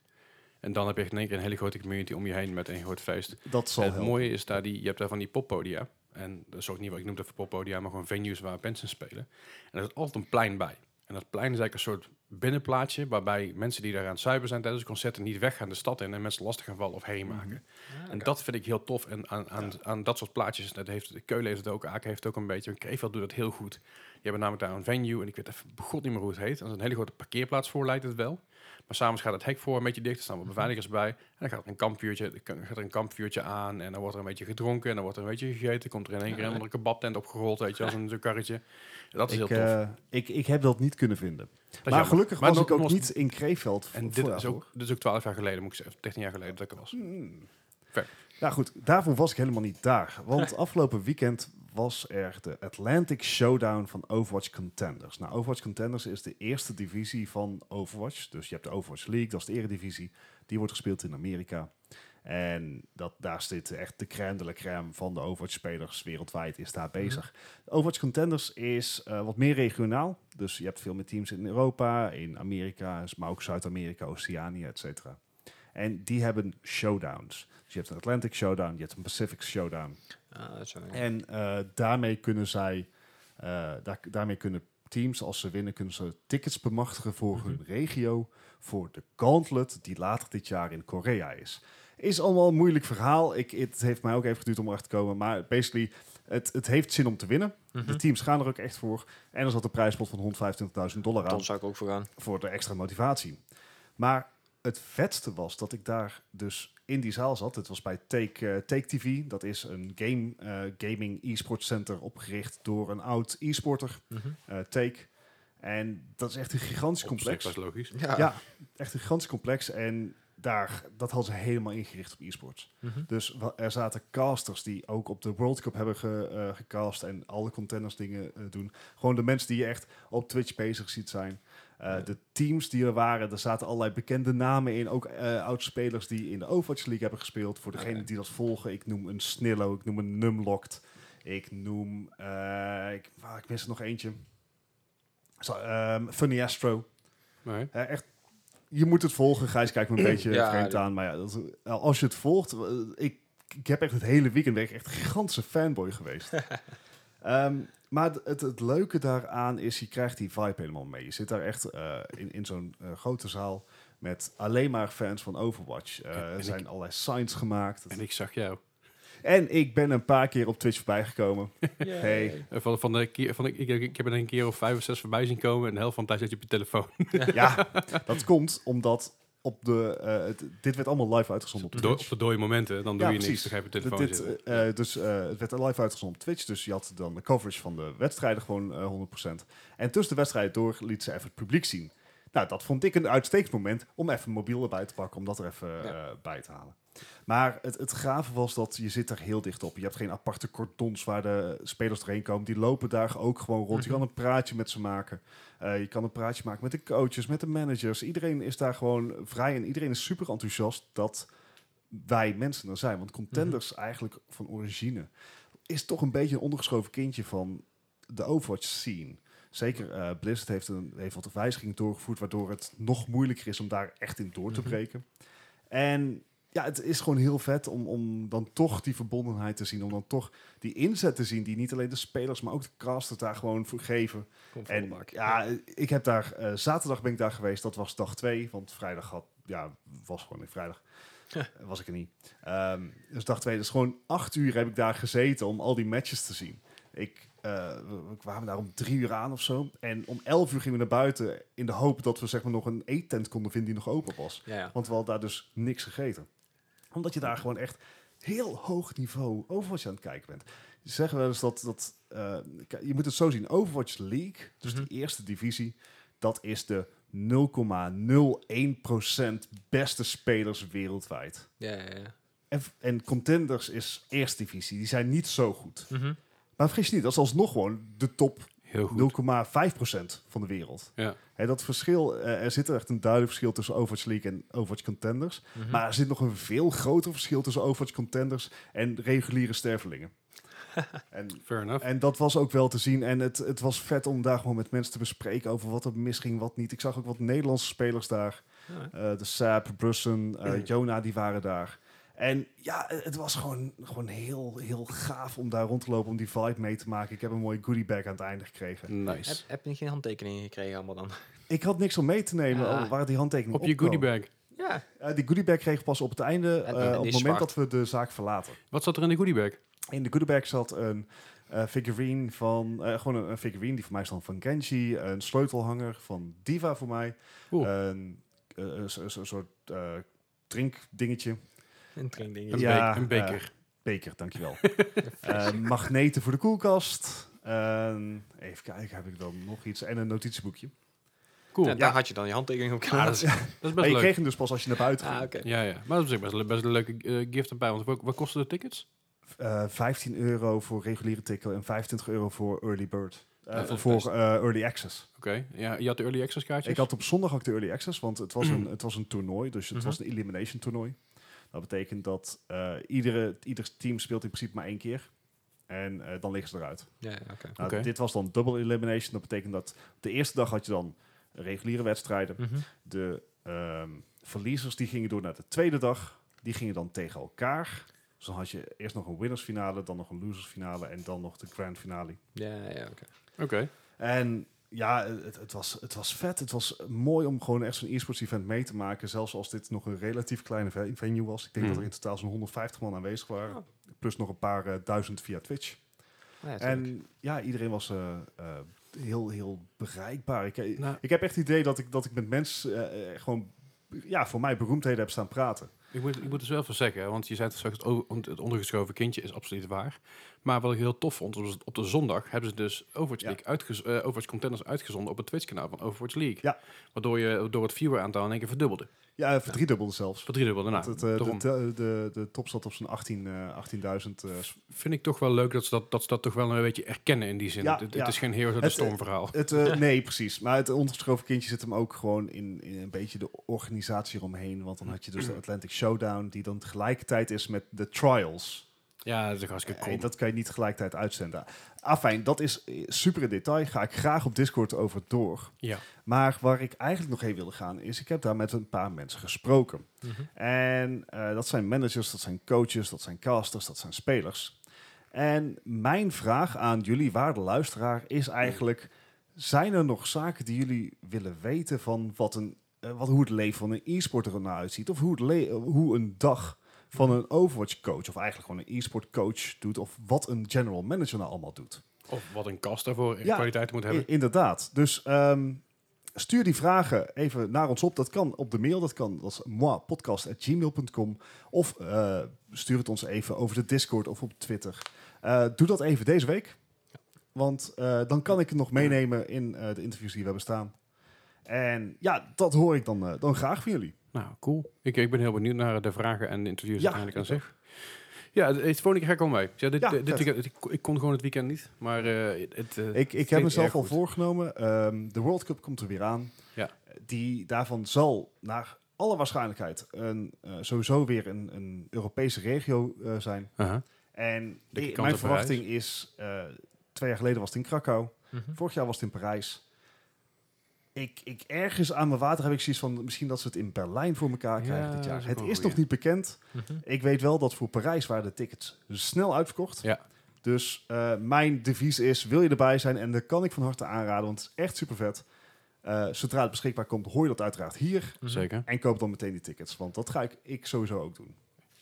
En dan heb je in één keer een hele grote community om je heen met een groot feest. Dat zal En het helpen. mooie is daar, die, je hebt daar van die poppodia. En dat is ook niet wat ik noem even poppodia, maar gewoon venues waar mensen spelen. En er is altijd een plein bij. En dat plein is eigenlijk een soort binnenplaatsje waarbij mensen die daar aan het zuipen zijn tijdens de concerten niet weggaan de stad in en mensen lastig gaan vallen of herrie Mhm. maken. En dat vind ik heel tof. En aan, aan, aan dat soort plaatjes, dat heeft, Keulen heeft het ook, Aken heeft het ook een beetje. Krefeld doet dat heel goed. Je hebt namelijk daar een venue en ik weet even god niet meer hoe het heet. Er is een hele grote parkeerplaats voor, lijkt het wel. Maar s'avonds gaat het hek voor een beetje dicht, er staan wat beveiligers bij. En dan gaat er een kampvuurtje, dan gaat er een kampvuurtje aan en dan wordt er een beetje gedronken en dan wordt er een beetje gegeten. Komt er in één keer een andere kebabtent opgerold, weet je, als een karretje. Dat is Ik, heel tof. eh, ik, ik heb dat niet kunnen vinden. Dat maar jammer. gelukkig Maar was nog- ik ook nog- niet in Krefeld. En dit is, ook, dit is ook 12 jaar geleden, moet ik zeggen. 13 jaar geleden dat ik er was. Ver. Nou goed, daarvoor was ik helemaal niet daar. Want afgelopen weekend was er de Atlantic Showdown van Overwatch Contenders. Nou, Overwatch Contenders is de eerste divisie van Overwatch. Dus je hebt de Overwatch League, dat is de eredivisie. Die wordt gespeeld in Amerika. En dat, daar zit echt de crème de la crème van de Overwatch-spelers wereldwijd is daar bezig. Overwatch Contenders is eh, wat meer regionaal. Dus je hebt veel meer teams in Europa, in Amerika, maar ook Zuid-Amerika, Oceanië, et cetera. En die hebben showdowns. Dus je hebt een Atlantic Showdown, je hebt een Pacific Showdown. Ah, En eh, daarmee kunnen zij, eh, daar, daarmee kunnen teams, als ze winnen, kunnen ze tickets bemachtigen voor Mhm. hun regio. Voor de Gauntlet, die later dit jaar in Korea is. Is allemaal een moeilijk verhaal. Ik, het heeft mij ook even geduurd om erachter te komen. Maar basically, het, het heeft zin om te winnen. Mhm. De teams gaan er ook echt voor. En er zat een prijspot van 125.000 dollar aan Dan zou ik ook voor gaan. voor de extra motivatie. Maar het vetste was dat ik daar dus in die zaal zat. Het was bij Take, eh, Take TV. Dat is een game, eh, gaming e-sport center opgericht door een oud e-sporter, eh, Take. En dat is echt een gigantisch complex. was logisch. Ja. Ja, echt een gigantisch complex. En daar, dat hadden ze helemaal ingericht op e-sports. Mhm. Dus er zaten casters die ook op de World Cup hebben ge, eh, gecast en alle contenders dingen doen. Gewoon de mensen die je echt op Twitch bezig ziet zijn. Eh. De teams die er waren, er zaten allerlei bekende namen in. Ook eh oud-spelers die in de Overwatch League hebben gespeeld. Voor degenen die dat volgen, ik noem een Snillo, ik noem een Numlocked. Ik noem, eh, ik, ah, ik mis er nog eentje. Zo, ehm, Funny Astro. Nee. Echt, je moet het volgen. Gijs kijkt me een beetje Ja, vreemd aan. Maar ja, dat, als je het volgt... ik, ik heb echt het hele weekend ben ik echt een gigantische fanboy geweest. Ehm, maar het, leuke daaraan is, je krijgt die vibe helemaal mee. Je zit daar echt eh, in, in zo'n eh, grote zaal met alleen maar fans van Overwatch. Eh, En er ik- zijn allerlei signs gemaakt. En ik zag jou. En ik ben een paar keer op Twitch voorbij gekomen. Hey. Van, van de keer, van de, ik, ik heb er een keer of vijf of zes voorbij zien komen. En de helft van de tijd zit je op je telefoon. ja, dat komt omdat op de... eh, het- dit werd allemaal live uitgezonden op Twitch. op de dode momenten, dan doe Ja, je precies. niks. Dan je Dit- telefoon dit, zitten. eh, eh, dus eh, het werd live uitgezonden op Twitch. Dus je had dan de coverage van de wedstrijden gewoon eh 100%. En tussen de wedstrijden door liet ze even het publiek zien. Nou, dat vond ik een uitstekend moment om even mobiel erbij te pakken, om dat er even Ja. eh, bij te halen. Maar het, het gave was dat je zit er heel dicht op. Je hebt geen aparte cordons waar de spelers doorheen komen. Die lopen daar ook gewoon rond. Je Mhm. kan een praatje met ze maken. Eh, je kan een praatje maken met de coaches, met de managers. Iedereen is daar gewoon vrij en iedereen is super enthousiast dat wij mensen er zijn. Want contenders eigenlijk van origine is toch een beetje een ondergeschoven kindje van de Overwatch scene. Zeker eh, Blizzard heeft, een, heeft wat wijzigingen doorgevoerd, waardoor het nog moeilijker is om daar echt in door te Mhm. breken. En ja, het is gewoon heel vet om, om dan toch die verbondenheid te zien. Om dan toch die inzet te zien die niet alleen de spelers, maar ook de casters daar gewoon voor geven. En bak. ja, ik heb daar, eh, zaterdag ben ik daar geweest, dat was dag twee, want vrijdag had, ja, was gewoon niet vrijdag. was ik er niet. Ehm, dus dag twee, dus gewoon acht uur heb ik daar gezeten om al die matches te zien. Ik, eh, we, kwamen daar om drie uur aan of zo. En om elf uur gingen we naar buiten in de hoop dat we zeg maar nog een eettent konden vinden die nog open was. Ja, ja. Want we hadden daar dus niks gegeten. Omdat je daar gewoon echt heel hoog niveau Overwatch aan het kijken bent. Ze zeggen wel eens dat, dat eh, je moet het zo zien, Overwatch League, dus Mhm. de eerste divisie, dat is de 0,01% beste spelers wereldwijd. Ja, ja, ja. En, en Contenders is eerste divisie, die zijn niet zo goed. Mhm. Maar vergis je niet, dat is alsnog gewoon de top Heel goed. 0,5% van de wereld. Ja. Hè, dat verschil, eh, er zit echt een duidelijk verschil tussen Overwatch League en Overwatch Contenders. Mhm. Maar er zit nog een veel groter verschil tussen Overwatch Contenders en reguliere stervelingen. en, Fair enough. en dat was ook wel te zien. En het, het was vet om daar gewoon met mensen te bespreken over wat er misging, wat niet. Ik zag ook wat Nederlandse spelers daar. Ja. Eh, de Sap, Brussen, eh, Jona, die waren daar. En ja, het was gewoon, gewoon heel, heel gaaf om daar rond te lopen, om die vibe mee te maken. Ik heb een mooie goodie bag aan het einde gekregen. Nice. Heb, heb je geen handtekeningen gekregen allemaal dan? Ik had niks om mee te nemen, al waren die handtekeningen Op je goodie bag. Ja. Eh, die goodie bag kreeg ik pas op het einde, En- eh, en op het moment zwart. dat we de zaak verlaten. Wat zat er in de goodie bag? In de goodie bag zat een eh, figurine van, eh, gewoon een, een figurine die voor mij dan van Genji, een sleutelhanger van Diva voor mij, een, eh, een, so- so- soort eh drinkdingetje, Een drinkding. Een, Ja, een beker. beker, dankjewel. Eh magneten voor de koelkast. En even kijken, heb ik dan nog iets? En een notitieboekje. cool. En Ja, daar had je dan je handtekening op Ah, kunnen dat, is, zetten. dat is Maar best je leuk. kreeg hem dus pas als je naar buiten Ah, ging. oké. Ja, ja. Maar dat is best, best een leuke eh, gift erbij. Want wat, wat kosten de tickets? Eh, 15 euro voor reguliere ticket en 25 euro voor early bird. Eh, voor eh, early access. Oké. Ja, je had de early access kaartjes? Ik had op zondag ook de early access, want het was een, het was een toernooi. Dus het Mhm. was een elimination toernooi. Dat betekent dat eh, iedere, ieder team speelt in principe maar één keer. En eh, dan liggen ze eruit. Ja, ja, oké. Nou, Oké. Dit was dan double elimination. Dat betekent dat de eerste dag had je dan reguliere wedstrijden. Mhm. De ehm, verliezers die gingen door naar de tweede dag. Die gingen dan tegen elkaar. Dus dan had je eerst nog een winnersfinale, dan nog een losersfinale en dan nog de grand finale. Ja, ja, oké. Oké. En ja, het, het, was, het was vet. Het was mooi om gewoon echt zo'n e-sports event mee te maken. Zelfs als dit nog een relatief kleine ve- venue was. Ik denk Hmm. dat er in totaal zo'n 150 man aanwezig waren. Oh. Plus nog een paar eh, duizend via Twitch. Ja, tuurlijk. En ja, iedereen was eh, eh, heel, heel bereikbaar. Ik, Nou, ik heb echt het idee dat ik, dat ik met mensen gewoon, ja, voor mij beroemdheden heb staan praten. Ik moet, ik moet er zelf van zeggen, want je zei het straks, het ondergeschoven kindje is absoluut waar. Maar wat ik heel tof vond, was op de zondag hebben ze dus Overwatch. League uitgez- eh, Overwatch Contenders uitgezonden op het Twitch-kanaal van Overwatch League. Ja. Waardoor, je, door het viewer-aantal in één keer verdubbelde. Ja, verdriedubbelde zelfs. Verdriedubbelde, nou, het, eh, de, de, de, de top zat op zo'n 18, eh, 18.000. eh, Vind ik toch wel leuk dat ze dat, dat, ze dat toch wel een beetje erkennen in die zin. Ja, het, is geen Heroes of the Het, Storm eh, verhaal. Het, eh, nee, precies. Maar het ondergeschoven kindje zit hem ook gewoon in, in een beetje de organisatie eromheen. Want dan had je dus de Atlantic Showdown, die dan tegelijkertijd is met de Trials. Ja, dat is hartstikke En cool. dat kan je niet tegelijkertijd uitzenden. Afijn, dat is eh, super in detail. Ga ik graag op Discord over door. Ja. Maar waar ik eigenlijk nog heen wilde gaan, is ik heb daar met een paar mensen gesproken. Mhm. En eh, dat zijn managers, dat zijn coaches, dat zijn casters, dat zijn spelers. En mijn vraag aan jullie, waarde luisteraar, is eigenlijk... Zijn er nog zaken die jullie willen weten van wat een, eh, wat, hoe het leven van een e-sporter er nou uitziet? Of hoe, het hoe een dag van een Overwatch coach, of eigenlijk gewoon een e-sport coach doet, of wat een general manager nou allemaal doet? Of wat een kast daarvoor in Ja, kwaliteit moet hebben. Inderdaad. Dus ehm, stuur die vragen even naar ons op. Dat kan op de mail, dat kan dat is moapodcast.gmail.com. Of eh, stuur het ons even over de Discord of op Twitter. Eh, doe dat even deze week. Want eh, dan kan ik het nog meenemen in de interviews die we hebben staan. En ja, dat hoor ik dan, dan graag van jullie. Nou, cool. Ik, ik ben heel benieuwd naar de vragen en de interviews Ja, uiteindelijk aan zich. Ja, het, volgende keer ga ik wel mee. Ja, dit, Ja, dit weekend, ik, ik kon gewoon het weekend niet, maar eh, het, eh, Ik, ik heb mezelf al voorgenomen. ehm, de World Cup komt er weer aan. Ja. Die daarvan zal naar alle waarschijnlijkheid een, eh, sowieso weer een, een Europese regio eh, zijn. En kant mijn verwachting is, eh, twee jaar geleden was het in Krakau, Mhm. vorig jaar was het in Parijs. Ik, ik ergens aan mijn water heb ik zoiets van, misschien dat ze het in Berlijn voor elkaar Ja, krijgen dit jaar. is Het is nog niet bekend. Mhm. Ik weet wel dat voor Parijs waren de tickets snel uitverkocht. Ja. Dus eh, mijn devies is, wil je erbij zijn? En dat kan ik van harte aanraden, want het is echt super vet. Eh, zodra het beschikbaar komt, hoor je dat uiteraard hier. Mhm. Zeker. En koop dan meteen die tickets, want dat ga ik, ik sowieso ook doen.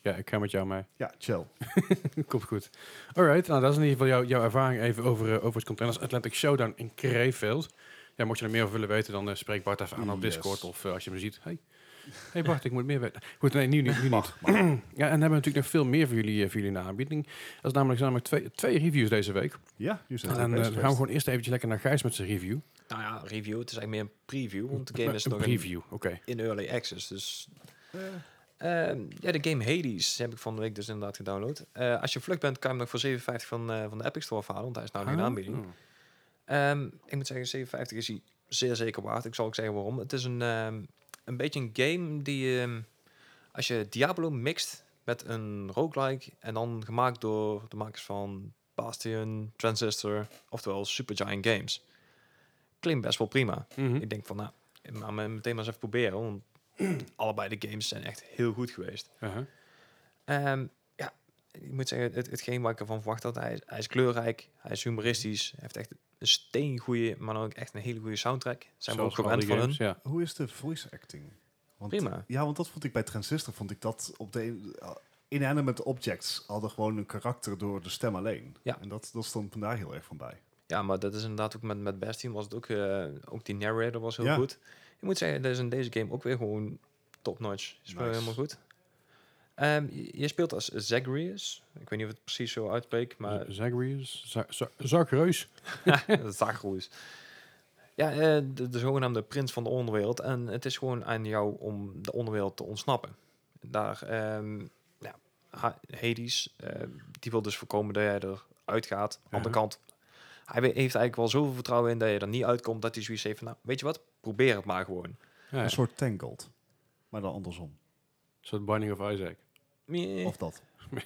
Ja, ik ga met jou mee. Ja, chill. Komt goed. Alright, nou dat is in ieder geval jouw- jouw ervaring even over, eh, over het Containers Atlantic Showdown in Krefeld. Ja, mocht je er meer over willen weten, dan eh, spreek Bart even aan op Yes. Discord. Of eh, als je me ziet. Hey. hey Bart, ik moet meer weten. Goed, nee, nu, nu, nu niet. Mag. Ja, en dan hebben we natuurlijk nog veel meer voor jullie, eh, voor jullie in de aanbieding. Dat is namelijk, namelijk twee, twee reviews deze week. Ja, En dan gaan we gewoon eerst eventjes lekker naar Gijs met zijn review. Nou ja, review. Het is eigenlijk meer een preview, want de game is een nog in, preview, oké. in early access. Dus Ehm, ja, de game Hades heb ik van de week dus inderdaad gedownload. Eh, als je vlug bent, kan je hem nog voor 57 van, eh, van de Epic Store halen, want hij is nou nu in Ah, aanbieding. oh. Ehm, ik moet zeggen, 57 is hij zeer zeker waard. Ik zal ook zeggen waarom. Het is een, ehm, een beetje een game die, ehm, als je Diablo mixt met een roguelike en dan gemaakt door de makers van Bastion, Transistor, oftewel Supergiant Games. Klinkt best wel prima. Mhm. Ik denk van, nou, maar me- meteen maar eens even proberen, want allebei de games zijn echt heel goed geweest. Uh-huh. Ja, ik moet zeggen, het, hetgeen wat ik ervan verwacht had, hij is, hij is kleurrijk, hij is humoristisch, hij heeft echt een steengoeie, maar dan ook echt een hele goede soundtrack. Zijn we ook gewend van hun. Ja. Hoe is de voice acting? Want, Prima. Ja, want dat vond ik bij Transistor, vond ik dat op de uh, inanimate objects hadden gewoon een karakter door de stem alleen. Ja. En dat, dat stond me daar heel erg van bij. Ja, maar dat is inderdaad ook met, met Bastion was het ook, eh, ook die narrator was heel Ja. goed. Ik moet zeggen, dat is in deze game ook weer gewoon top-notch. Is wel Nice. helemaal goed. Ehm, je, speelt als Zagreus. Ik weet niet of het precies zo uitspreekt, maar Zagreus, Za- Za- Zagreus. Zagreus. Ja, eh, de, de zogenaamde prins van de onderwereld. En het is gewoon aan jou om de onderwereld te ontsnappen. Daar, ehm, ja, Ha- Hades, eh, die wil dus voorkomen dat jij eruit gaat. Aan de andere kant, hij heeft eigenlijk wel zoveel vertrouwen in dat je er niet uitkomt, dat hij zoiets heeft van, nou, weet je wat, probeer het maar gewoon. Ja, ja. Een soort Tangled. Maar dan andersom. Een soort Binding of Isaac. Of dat.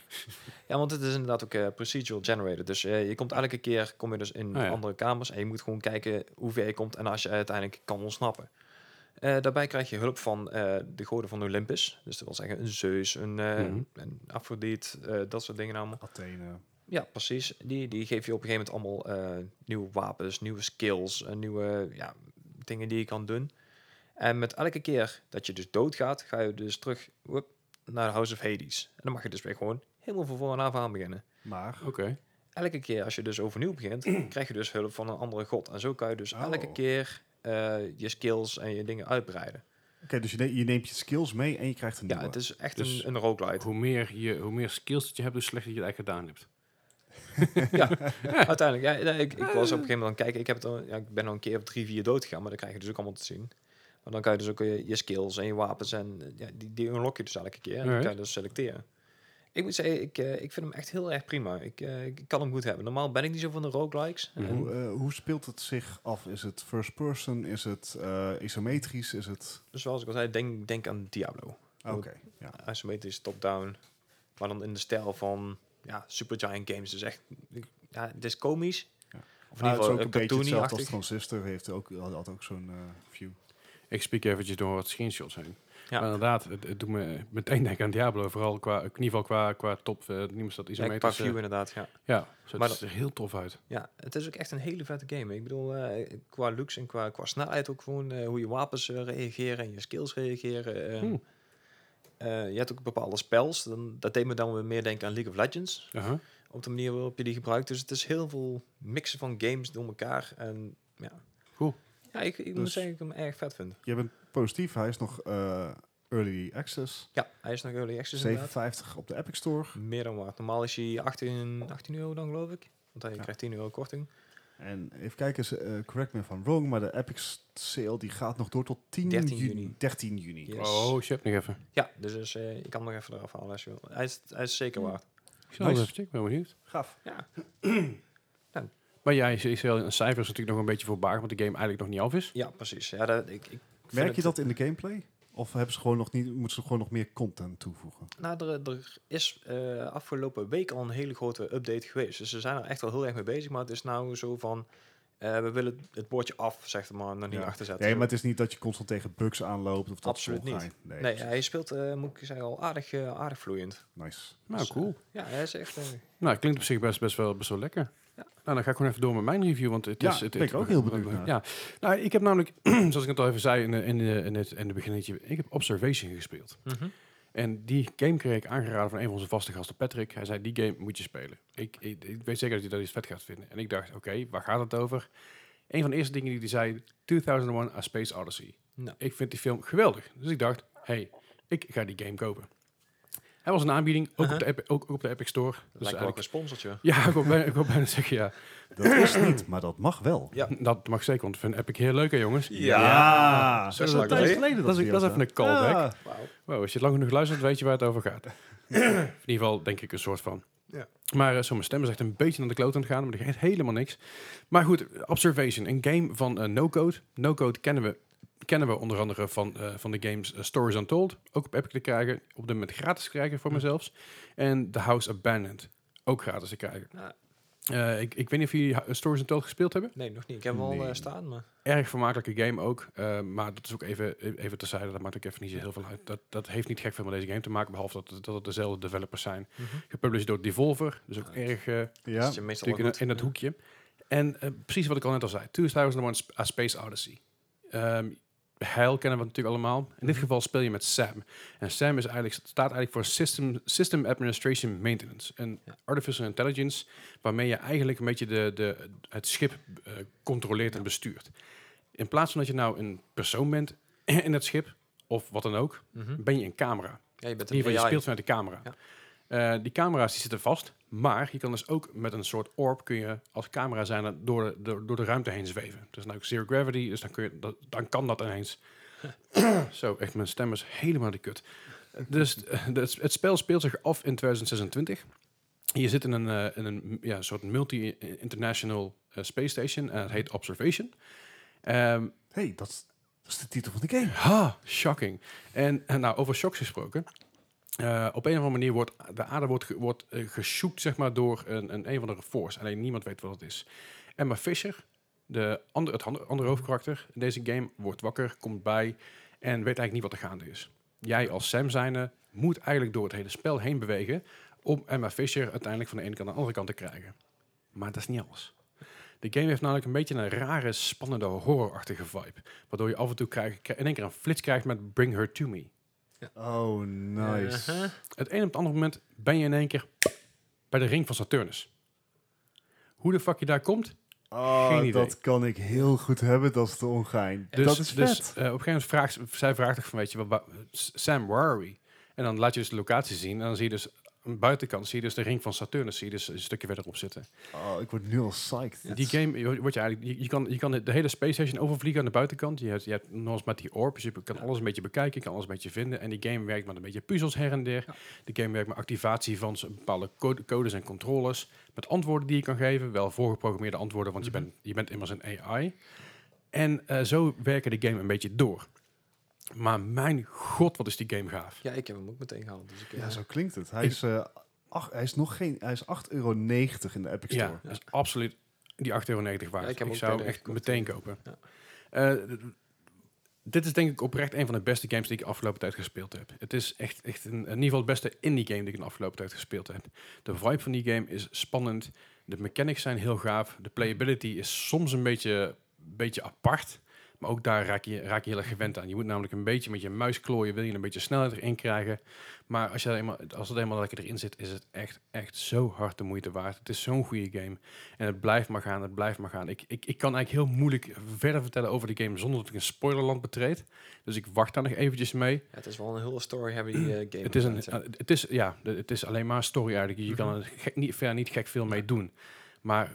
Ja, want het is inderdaad ook eh, procedural generated. Dus eh, je komt elke keer kom je dus in ja. andere kamers en je moet gewoon kijken hoe ver je komt en als je uiteindelijk kan ontsnappen. Eh, daarbij krijg je hulp van eh, de goden van Olympus. Dus dat wil zeggen een Zeus, een, een Afrodite, eh, dat soort dingen allemaal. Athene. Ja, precies. Die, die geef je op een gegeven moment allemaal eh, nieuwe wapens, nieuwe skills, en nieuwe ja, dingen die je kan doen. En met elke keer dat je dus doodgaat, ga je dus terug naar de House of Hades. En dan mag je dus weer gewoon helemaal van voren af aan beginnen. Maar Oké. Elke keer als je dus overnieuw begint, krijg je dus hulp van een andere god. En zo kan je dus Oh. elke keer eh, je skills en je dingen uitbreiden. Oké, dus je, ne- je neemt je skills mee en je krijgt een Ja, nieuwe. het is echt Dus een, een roguelite. Hoe meer, je, hoe meer skills dat je hebt, hoe slechter je het eigenlijk gedaan hebt. ja, uiteindelijk. Ja, ik, ik was op een gegeven moment aan het kijken. Ik, heb het al, ja, ik ben al een keer of drie, vier dood gegaan, maar dan krijg je dus ook allemaal te zien. Maar dan kan je dus ook je, je skills en je wapens en eh, ja, die, die unlock je dus elke keer. En dan kan je dus selecteren. Ik moet zeggen, ik, eh, ik vind hem echt heel erg prima. Ik, eh, ik kan hem goed hebben. Normaal ben ik niet zo van de roguelikes. Hoe, eh, hoe speelt het zich af? Is het first person? Is het eh, isometrisch? Is het... Dus zoals ik al zei, denk, denk aan Diablo. Oké, ja. isometrisch top-down. Maar dan in de stijl van ja, Supergiant Games. Dus echt, ja, het is komisch. Ja. Of in het is ook een beetje hetzelfde als. Transistor. Heeft ook, had ook zo'n view. Ik spiek eventjes door wat screenshots heen. Ja. Maar inderdaad, het, het doet me meteen denken aan Diablo. Vooral qua, in ieder geval qua, qua top, uh, noemen ze dat Ja, qua view inderdaad, ja. ja, zo, Maar het ziet er heel tof uit. Ja, het is ook echt een hele vette game. Ik bedoel, eh, qua looks en qua, qua snelheid ook gewoon eh, hoe je wapens eh, reageren en je skills reageren. eh. Hmm. Eh, je hebt ook bepaalde spells. Dan, dat deed me dan weer meer denken aan League of Legends. Op de manier waarop je die gebruikt. Dus het is heel veel mixen van games door elkaar. En ja. Ja ik, ik moet Dus- zeggen dat ik hem erg vet vind. Je bent positief. Hij is nog eh, early access. Ja, hij is nog early access inderdaad. 57 op de Epic Store. Meer dan waard. Normaal is hij 18, 18 euro dan geloof ik. Want hij Ja. krijgt 10 euro korting. En even kijken, ze, eh, correct me if I'm wrong, maar de Epic sale die gaat nog door tot 10 13 juni. juni. 13 juni. Yes. Oh, shit, nog even. Ja, dus, dus eh, je kan hem nog even eraf halen als je wil. Hij is, hij is zeker Hmm. waard. Ik zal Nice. even checken, ben benieuwd. Gaaf. Ja, Maar jij is wel een cijfer is natuurlijk nog een beetje voorbaar, want de game eigenlijk nog niet af is. ja precies. Ja, dat, ik, ik Merk je dat in de gameplay? Of hebben ze gewoon nog niet, moeten ze gewoon nog meer content toevoegen? Nou, er, er is eh, afgelopen week al een hele grote update geweest. Dus ze zijn er echt wel heel erg mee bezig. Maar het is nou zo van... eh, we willen het bordje af, zegt er maar, nog niet Ja. achter zetten. Nee, maar het is niet dat je constant tegen bugs aanloopt of dat Absoluut soort niet. Nee, hij speelt, eh, moet ik zeggen, al aardig, aardig vloeiend. nice. Nou, Dus, cool. Ja, hij is echt... Nou, klinkt op zich best, best, wel, best wel lekker. Ja. Nou, dan ga ik gewoon even door met mijn review, want het Ja, is... Het, ben ik het- ook heel benieuwd naar. Ja, nou, ik heb namelijk, zoals ik het al even zei in, in, de- in, het, in het beginnetje, ik heb Observation gespeeld. mhm. En die game kreeg ik aangeraden van een van onze vaste gasten, Patrick. Hij zei, die game moet je spelen. Ik, ik, ik weet zeker dat je dat iets vet gaat vinden. En ik dacht, oké, waar gaat het over? Een van de eerste dingen die hij zei, 2001 A Space Odyssey. Nou. Ik vind die film geweldig. Dus ik dacht, hey, ik ga die game kopen. Hij was een aanbieding, ook, Uh-huh. op, de Epic, ook, ook op de Epic Store. Dus Lijkt ook eigenlijk- een sponsortje. ja, ik wil, bijna, ik bijna zeggen ja. Dat is niet, maar dat mag wel. Ja. Dat mag zeker, want ik vind Epic heel leuk hè jongens. Ja. Zo Dat is geleden. Dat is- we dat is hier even een callback. Ja. Wauw. Wow, als je lang genoeg luistert, weet je waar het over gaat. In ieder geval denk ik een soort van. Ja. Maar uh, zo mijn stem is echt een beetje naar de kloot aan het gaan, maar er gaat helemaal niks. Maar goed, Observation, een game van eh, No Code. No Code kennen we, kennen we onder andere van, eh, van de games eh, Stories Untold, ook op Epic te krijgen, op dit moment gratis te krijgen voor mezelf. En The House Abandoned, ook gratis te krijgen. Ja. Eh, ik, ik weet niet of jullie Stories Untold gespeeld hebben. Nee, nog niet. Ik heb hem al eh, staan, maar... Erg vermakelijke game ook. eh, maar dat is ook even, even terzijde. Dat maakt ook even niet zo heel veel uit. Dat, dat heeft niet gek veel met deze game te maken. Behalve dat, het- dat het dezelfde developers zijn. Gepubliceerd door Devolver. Dus ook Ja. erg eh, Ja. Dat meestal in, het Ja. hoekje. En precies wat ik al net al zei. 2001 Sp- A Space Odyssey. Ehm Heil kennen we natuurlijk allemaal. In dit geval speel je met Sam. En Sam is eigenlijk, staat eigenlijk voor System, System Administration Maintenance. Een Ja. artificial intelligence waarmee je eigenlijk een beetje de, de, het schip eh, controleert en bestuurt. In plaats van dat je nou een persoon bent in het schip, of wat dan ook, Mhm. ben je een camera. Ja, je bent In ieder geval, je speelt vanuit de camera. Ja. Eh, die camera's die zitten vast, maar je kan dus ook met een soort orb kun je als camera zijn door de, door, door de ruimte heen zweven. Dus nou zero gravity, dus dan, kun je, dat, dan kan dat ineens. Zo, echt mijn stem is helemaal de kut. Dus eh, het, het spel speelt zich af in 2026. Je zit in een, eh, in een ja, soort multi-international eh, space station en het heet Observation. Ehm, hey, dat, is- dat is de titel van de game. Ha, shocking. En, en nou, over shocks gesproken. Eh, op een of andere manier wordt de aarde wordt, wordt eh, geshoekt zeg maar, door een, een, een van de force. Alleen niemand weet wat het is. Emma Fisher, de andere, het andere, andere hoofdkarakter in deze game, wordt wakker, komt bij en weet eigenlijk niet wat er gaande is. Jij als Sam zijnde moet eigenlijk door het hele spel heen bewegen om Emma Fisher uiteindelijk van de ene kant naar de andere kant te krijgen. Maar dat is niet alles. De game heeft namelijk een beetje een rare, spannende, horrorachtige vibe. Waardoor je af en toe krijg, in één keer een flits krijgt met Bring Her To Me. Oh, nice. Het een op het andere moment ben je in één keer bij de ring van Saturnus. Hoe de fuck je daar komt? Oh, Geen idee. dat kan ik heel goed hebben, dat is de ongein. Dus, dat is vet. dus eh, op een gegeven moment vraagt zij vraagt toch van, weet je, wat, wa- Sam, where are we? En dan laat je dus de locatie zien en dan zie je dus aan de buitenkant zie je dus de ring van Saturnus, zie je dus een stukje verderop zitten. oh, ik word nu al psyched. Die game, je, wordt je, eigenlijk, je, je kan, je kan de hele space station overvliegen aan de buitenkant. Je hebt, je hebt nog eens met die orb, dus je kan alles een beetje bekijken, je kan alles een beetje vinden. En die game werkt met een beetje puzzels her en der. De game werkt met activatie van bepaalde code- codes en controles. Met antwoorden die je kan geven, wel voorgeprogrammeerde antwoorden, want je, bent, je bent immers een AI. En eh, zo werken de game een beetje door. Maar mijn god, wat is die game gaaf. Ja, ik heb hem ook meteen gehaald. Dus ik, Ja, eh, zo klinkt het. Hij Ik- is, eh, ach, hij is nog geen, hij is 8,90 euro in de Epic Store. Ja, dat is absoluut die 8,90 euro waard. Ja, ik zou hem echt gekocht, meteen kopen. Ja. Eh, dit is denk ik oprecht een van de beste games die ik de afgelopen tijd gespeeld heb. Het is echt, echt een, in ieder geval het beste indie game die ik in de afgelopen tijd gespeeld heb. De vibe van die game is spannend. De mechanics zijn heel gaaf. De playability is soms een beetje, beetje apart. Maar ook daar raak je, raak je heel erg gewend aan. Je moet namelijk een beetje met je muis klooien, wil je een beetje snelheid erin krijgen. Maar als, je er eenmaal, als het eenmaal lekker erin zit, is het echt, echt zo hard de moeite waard. Het is zo'n goede game. En het blijft maar gaan, het blijft maar gaan. Ik, ik, ik kan eigenlijk heel moeilijk verder vertellen over de game zonder dat ik een spoilerland betreed. Dus ik wacht daar nog eventjes mee. ja, het is wel een hele story-heavy eh, game. Het is, een, eh, het, is, ja, het is alleen maar story eigenlijk. Je kan Mhm. er gek, niet, verder niet gek veel mee doen. Maar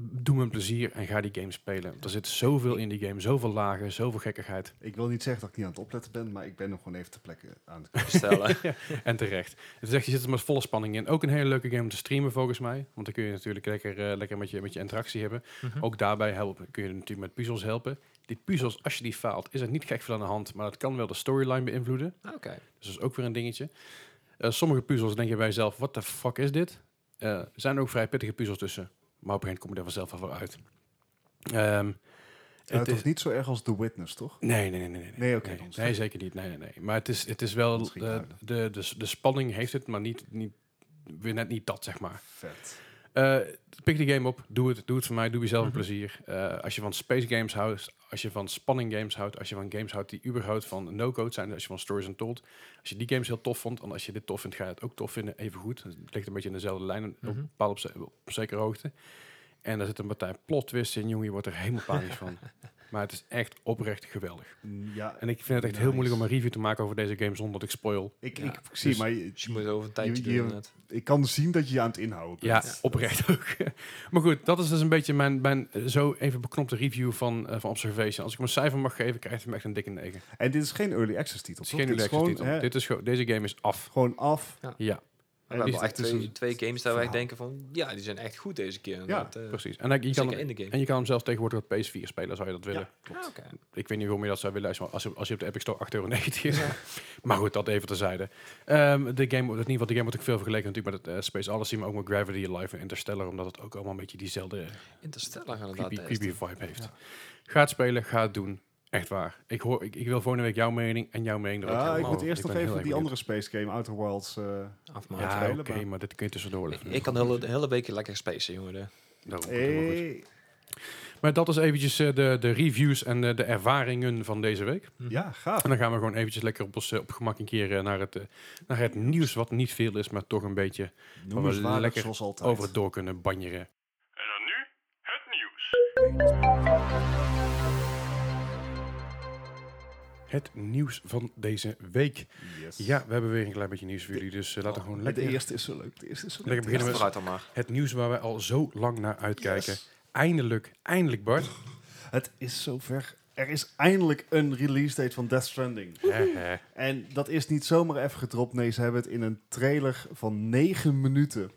doe me een plezier en ga die game spelen. Er zit zoveel in die game, zoveel lagen, zoveel gekkigheid. Ik wil niet zeggen dat ik niet aan het opletten ben, maar ik ben nog gewoon even te plekken aan het Bestellen. En terecht. Het is echt, je zit er met volle spanning in. Ook een hele leuke game om te streamen volgens mij. Want dan kun je natuurlijk lekker, eh, lekker met, je, met je interactie hebben. Mhm. Ook daarbij helpen, kun je natuurlijk met puzzels helpen. Die puzzels, als je die faalt, is er niet gek veel aan de hand. Maar dat kan wel de storyline beïnvloeden. Ah, Oké. Dus dat is ook weer een dingetje. Eh, sommige puzzels denk je bij jezelf, what the fuck is dit? Eh, er zijn ook vrij pittige puzzels tussen. Maar op een gegeven moment kom je er vanzelf wel uit. Ehm, Uh, het toch is, niet zo erg als The Witness, toch? nee, nee, nee, nee. Nee, Nee, oké, nee, nee, zeker niet. Nee, nee, nee. Maar het is, het is wel, Misschien de, de, de, de spanning heeft het, maar niet, niet, weer net niet dat, zeg maar. Vet. Eh, pik die game op, doe het, doe het voor mij, doe jezelf een Mhm. plezier. Eh, als je van space games houdt, als je van spanning games houdt, als je van games houdt die überhaupt van no-code zijn, als je van stories untold, als je die games heel tof vond, en als je dit tof vindt, ga je het ook tof vinden, even goed. Het ligt een beetje in dezelfde lijn, op, Mhm. bepaald op, ze- op zekere hoogte. En daar zit een partij plot twist in, jongen, je wordt er helemaal panisch van. Maar het is echt oprecht geweldig. Ja, En ik vind het echt heel moeilijk om een review te maken over deze game zonder dat ik spoil. ik, Ja, ik zie, dus- maar je, je moet het over een tijdje je- doen. je- ik kan zien dat je je aan het inhouden bent. Ja, oprecht ook. maar goed, dat is dus een beetje mijn, mijn eh, zo even beknopte review van, eh, van Observation. Als ik hem een cijfer mag geven, krijgt hij hem echt een dikke 9. Het En dit is geen early access titel, is toch? geen Dit early gewoon, access titel. hè, Dit is gewoon, deze game is af. gewoon af. Ja, We En hebben echt twee, een twee games daar wij denken van, ja, die zijn echt goed deze keer. inderdaad, eh, precies. En je kan, in de game. en je kan hem zelfs tegenwoordig op PS4 spelen, zou je dat willen. Ah, oké. Ik weet niet hoe je dat zou willen als je, als je, als je op de Epic Store 8,90 euro is. maar goed, dat even terzijde. Ehm de game, in ieder geval, de game wordt ook veel vergeleken natuurlijk met het eh, Space Odyssey, maar ook met Gravity Alive en Interstellar, omdat het ook allemaal een beetje diezelfde Interstellar inderdaad. creepy, creepy vibe heeft. Ja. Ga het spelen, ga het doen. Echt waar. Ik, hoor, ik, ik wil volgende week jouw mening en jouw mening Ja, ik moet eerst nog even die benieuwd. andere space game, Outer Worlds. eh Afmaken. Ja, spelen, oké, maar- maar dit kun je tussendoor. Ik, ik kan de hele, de hele week lekker spacen, jongen. Daarom, hey, Maar dat is eventjes eh, de, de reviews en eh, de ervaringen van deze week. ja, gaaf. En dan gaan we gewoon eventjes lekker op ons eh, op gemak een keer eh, naar, het, naar het nieuws, wat niet veel is, maar toch een beetje Noemenswaardig lekker zoals altijd. over het door kunnen banjeren. En dan nu het nieuws. Het nieuws van deze week. Yes. Ja, we hebben weer een klein beetje nieuws voor jullie, dus eh, laten we gewoon de lekker, eerste is zo leuk. De eerste is zo leuk. lekker beginnen met Vooruit dan maar. het nieuws waar we al zo lang naar uitkijken. Yes. Eindelijk, eindelijk Bart. Het is zover. Er is eindelijk een release date van Death Stranding. En dat is niet zomaar even gedropt. Nee, ze hebben het in een trailer van 9 minuten.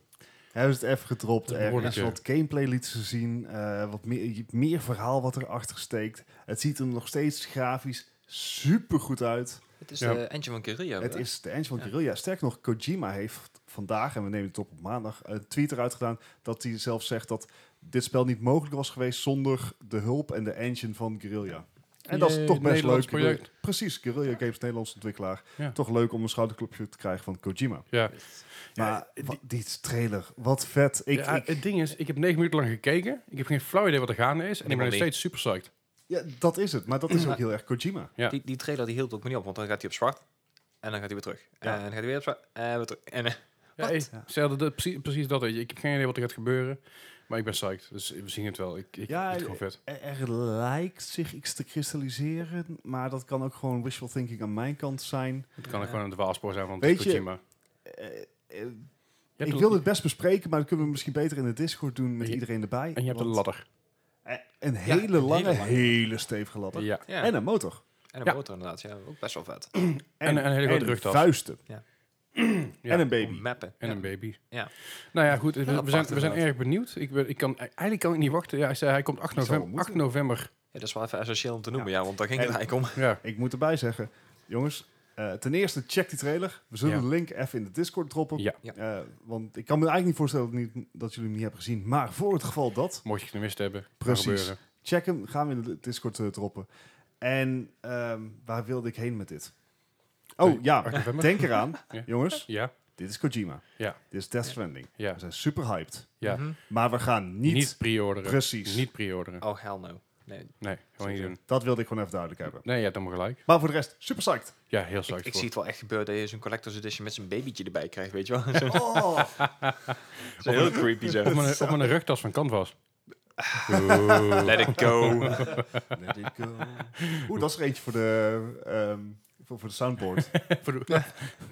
Hebben ze het even gedropt. Er is wat gameplay lieten ze zien. eh, wat meer, meer verhaal wat erachter steekt. Het ziet er nog steeds grafisch super goed uit. Het is Ja. de engine van Guerrilla. Het hè? is de engine van Ja. Guerrilla. Sterker nog, Kojima heeft vandaag, en we nemen het op op maandag, een tweet eruit gedaan dat hij zelf zegt dat dit spel niet mogelijk was geweest zonder de hulp en de engine van Guerrilla. En dat is toch best Nederlands leuk. project. Precies, Guerrilla Games, Nederlands ontwikkelaar. Ja. Toch leuk om een schouderklopje te krijgen van Kojima. Ja. Maar die- wat, die trailer, wat vet. Ik, ja, ik- het ding is, ik heb negen minuten lang gekeken. Ik heb geen flauw idee wat er gaande is. En ik ben nog steeds super psyched. Ja, dat is het. Maar dat is ook heel erg Kojima. Ja. Die, die trailer die hield ook me niet op, want dan gaat hij op zwart. En dan gaat hij weer terug. Ja. En dan gaat hij weer op zwart. En weer terug. En, eh, Ja, dat, precies, precies dat. weet je. Ik heb geen idee wat er gaat gebeuren. Maar ik ben psyched. Dus we zien het wel. Ik, ik Ja, vind het gewoon vet. Er, er lijkt zich iets te kristalliseren, maar dat kan ook gewoon wishful thinking aan mijn kant zijn. Het kan ook gewoon een dwaalspoor zijn van Weet Kojima. Eh, eh, ik wil het best bespreken, maar dat kunnen we misschien beter in de Discord doen met je- iedereen erbij. En je hebt een ladder. Een Ja, hele een lange, hele hele, lange. stevige ladder. Ja. ja. En een motor. En een Ja. motor inderdaad. Ja, ook best wel vet. En een hele grote rugtas. vuisten. Ja. En een baby. Mappen. En Ja. een baby. Ja. Nou ja, goed. We, zijn, we zijn erg benieuwd. Ik, ben, ik kan, eigenlijk kan ik niet wachten. Ja, hij, zei, hij komt 8 Dat zal november. moeten. 8 november. Ja, dat is wel even essentieel om te noemen, Ja. ja, want daar ging En- het eigenlijk om. Ja. Ik moet erbij zeggen, jongens, eh, ten eerste check die trailer. We zullen Ja. de link even in de Discord droppen. Ja. Eh, want ik kan me eigenlijk niet voorstellen dat, niet, dat jullie hem niet hebben gezien. Maar voor het geval dat, Mocht je het gemist hebben. Precies. check hem. Gaan we in de Discord eh, droppen. En ehm, waar wilde ik heen met dit? Oh Nee, ja, 8 november. denk eraan, Ja. jongens. Ja. Dit is Kojima. Ja. Dit is Death Stranding. Ja. We zijn super hyped. Ja. Mhm. Maar we gaan niet... Niet, pre-orderen. Precies. Niet pre-orderen. Oh, hell no. Nee. Nee, gewoon niet doen. Dat wilde ik gewoon even duidelijk hebben. Nee, je hebt helemaal gelijk. Maar voor de rest, super psyched. Ja, heel Ik, slecht. ik zie het wel echt gebeuren dat je zo'n collector's edition met zijn babytje erbij krijgt, weet je wel. Zo, Oh, zo heel creepy zo. Op mijn, op mijn rugtas van Canvas. Let it go. let it go. Oeh, dat is er eentje voor de, ehm, voor, voor de soundboard. Voor de-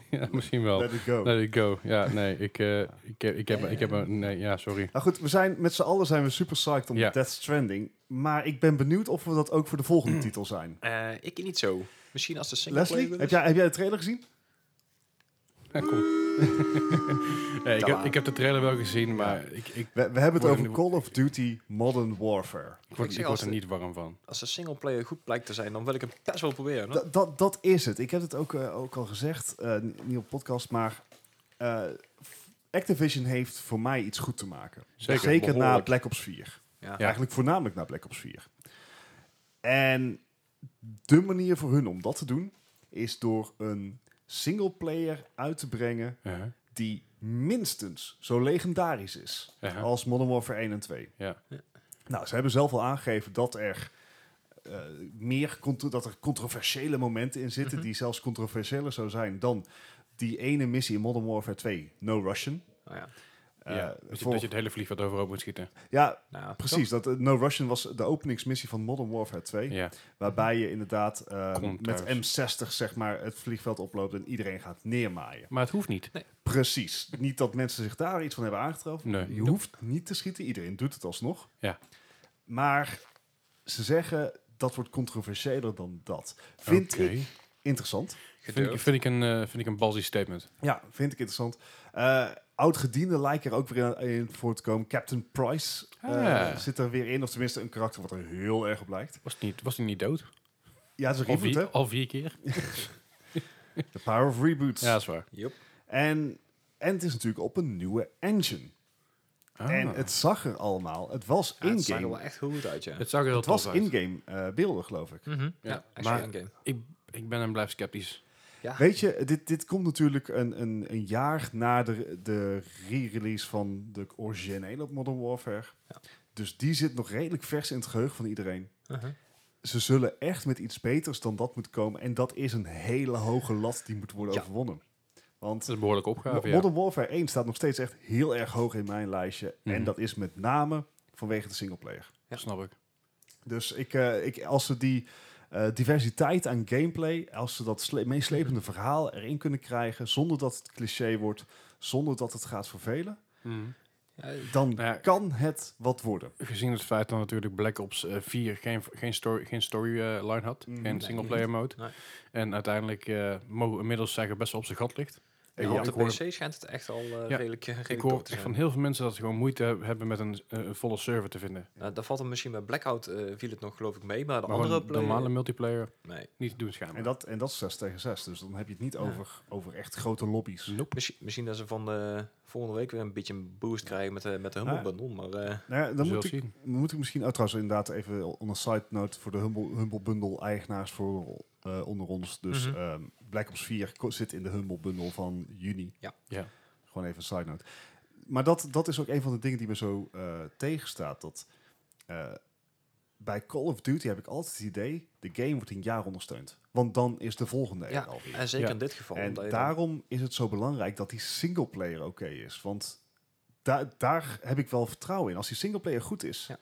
ja, misschien wel. Let it go. Let it go. Ja, nee, ik, eh, ik, heb- ik heb, ik heb een, nee, ja, sorry. Nou goed, we zijn met z'n allen zijn we super psyched om Ja. Death Stranding. Maar ik ben benieuwd of we dat ook voor de volgende titel zijn. Eh, ik niet zo. Misschien als de single Leslie, heb jij, heb jij de trailer gezien? Ja, kom. Ik, heb, ik heb de trailer wel gezien, maar ik, ik, We, we hebben het over Call of Duty Modern Warfare. ik word, ik word er de- niet warm van. Als de single player goed blijkt te zijn, dan wil ik hem best wel proberen. Dat, dat, dat is het. Ik heb het ook, eh, ook al gezegd, eh, n- niet op podcast, maar eh, Activision heeft voor mij iets goed te maken. Zeker, Zeker na. Black Ops 4. Ja. Eigenlijk voornamelijk na Black Ops 4. En de manier voor hun om dat te doen is door een single player uit te brengen die minstens zo legendarisch is als Modern Warfare 1 en 2. Ja. Nou, ze hebben zelf al aangegeven dat er eh, meer dat er controversiële momenten in zitten, Mhm. die zelfs controversiëler zou zijn dan die ene missie in Modern Warfare 2, No Russian. Oh ja. Eh, ja. Dat, je, voor- dat je het hele vliegveld overhoop moet schieten. ja, Nou, precies. Dat, eh, no Russian was de openingsmissie van Modern Warfare 2. Ja. Waarbij je inderdaad eh, met trouwens. M60 zeg maar, het vliegveld oploopt en iedereen gaat neermaaien. Maar het hoeft niet. Precies. Niet dat mensen zich daar iets van hebben aangetroffen. Nee. Je hoeft niet te schieten. Iedereen doet het alsnog. Ja. Maar ze zeggen dat wordt controversiëler dan dat. Vind ik interessant. Vind ik, vind ik een, eh, vind ik een ballsy statement. Ja, vind ik interessant. Eh Oud-gediende lijken er ook weer in, in voor te komen. Captain Price eh, Ah. zit er weer in. Of tenminste een karakter wat er heel erg op lijkt. Was, het niet, was hij niet dood? Ja, het is een Al reboot, vier, hè? al vier keer? The power of reboots. Ja, dat is waar. Yup. En, en het is natuurlijk op een nieuwe engine. Ah. En het zag er allemaal... Het was Ja, het zag er in-game. wel echt goed uit, ja. het zag er heel Het was tof uit. in-game eh, beelden, geloof ik. Mhm. Ja, Ja, actually maar- in-game. Ik, ik ben en blijf sceptisch. Ja. Weet je, dit, dit komt natuurlijk een, een, een jaar na de, de re-release van de originele Modern Warfare. Ja. Dus die zit nog redelijk vers in het geheugen van iedereen. Uh-huh. Ze zullen echt met iets beters dan dat moeten komen. En dat is een hele hoge lat die moet worden Ja. overwonnen. Want Dat is een behoorlijke opgave, ja. Modern Warfare 1 staat nog steeds echt heel erg hoog in mijn lijstje. En Mhm. dat is met name vanwege de singleplayer. Ja. Snap ik. Dus ik, eh, ik, als ze die eh, diversiteit aan gameplay, als ze dat sle- meeslepende verhaal erin kunnen krijgen, zonder dat het cliché wordt, zonder dat het gaat vervelen, Mhm. Ja, dan Nou ja. kan het wat worden. Gezien het feit dat natuurlijk Black Ops eh, 4 geen, geen story, geen story eh, line had, Mhm. geen singleplayer mode. Nee. En uiteindelijk eh mogen we inmiddels zeggen best wel op zijn gat ligt. Ja, Ja, op ik de hoor- PC schijnt het echt al eh, Ja, redelijk, eh, redelijk Ik hoor te echt zijn. van heel veel mensen dat ze gewoon moeite heb- hebben met een, eh, een volle server te vinden. Nou, daar valt er misschien bij Blackout eh, viel het nog geloof ik mee, maar de Maar andere player... normale multiplayer Nee. niet te doen schijnbaar. En dat, en dat is 6 tegen 6, dus dan heb je het niet Ja. over, over echt grote lobby's. Nope. Misschien, misschien dat ze van de volgende week weer een beetje een boost krijgen met de, met de Humble Ah. Bundle, maar... eh, Nou ja, dan moet ik, zien. moet ik misschien oh, trouwens inderdaad even on een side note voor de Humble, Humble Bundle eigenaars voor eh, onder ons. Dus Mhm. ehm, Black Ops 4 ko- zit in de Humble Bundle van juni. Ja. Ja. Gewoon even een side note. Maar dat, dat is ook een van de dingen die me zo eh, tegenstaat. Dat eh, bij Call of Duty heb ik altijd het idee, de game wordt een jaar ondersteund. Want dan is de volgende er ja, alweer. en zeker Ja. in dit geval. En dan- daarom is het zo belangrijk dat die singleplayer oké is. Want daar daar heb ik wel vertrouwen in. Als die singleplayer goed is, Ja.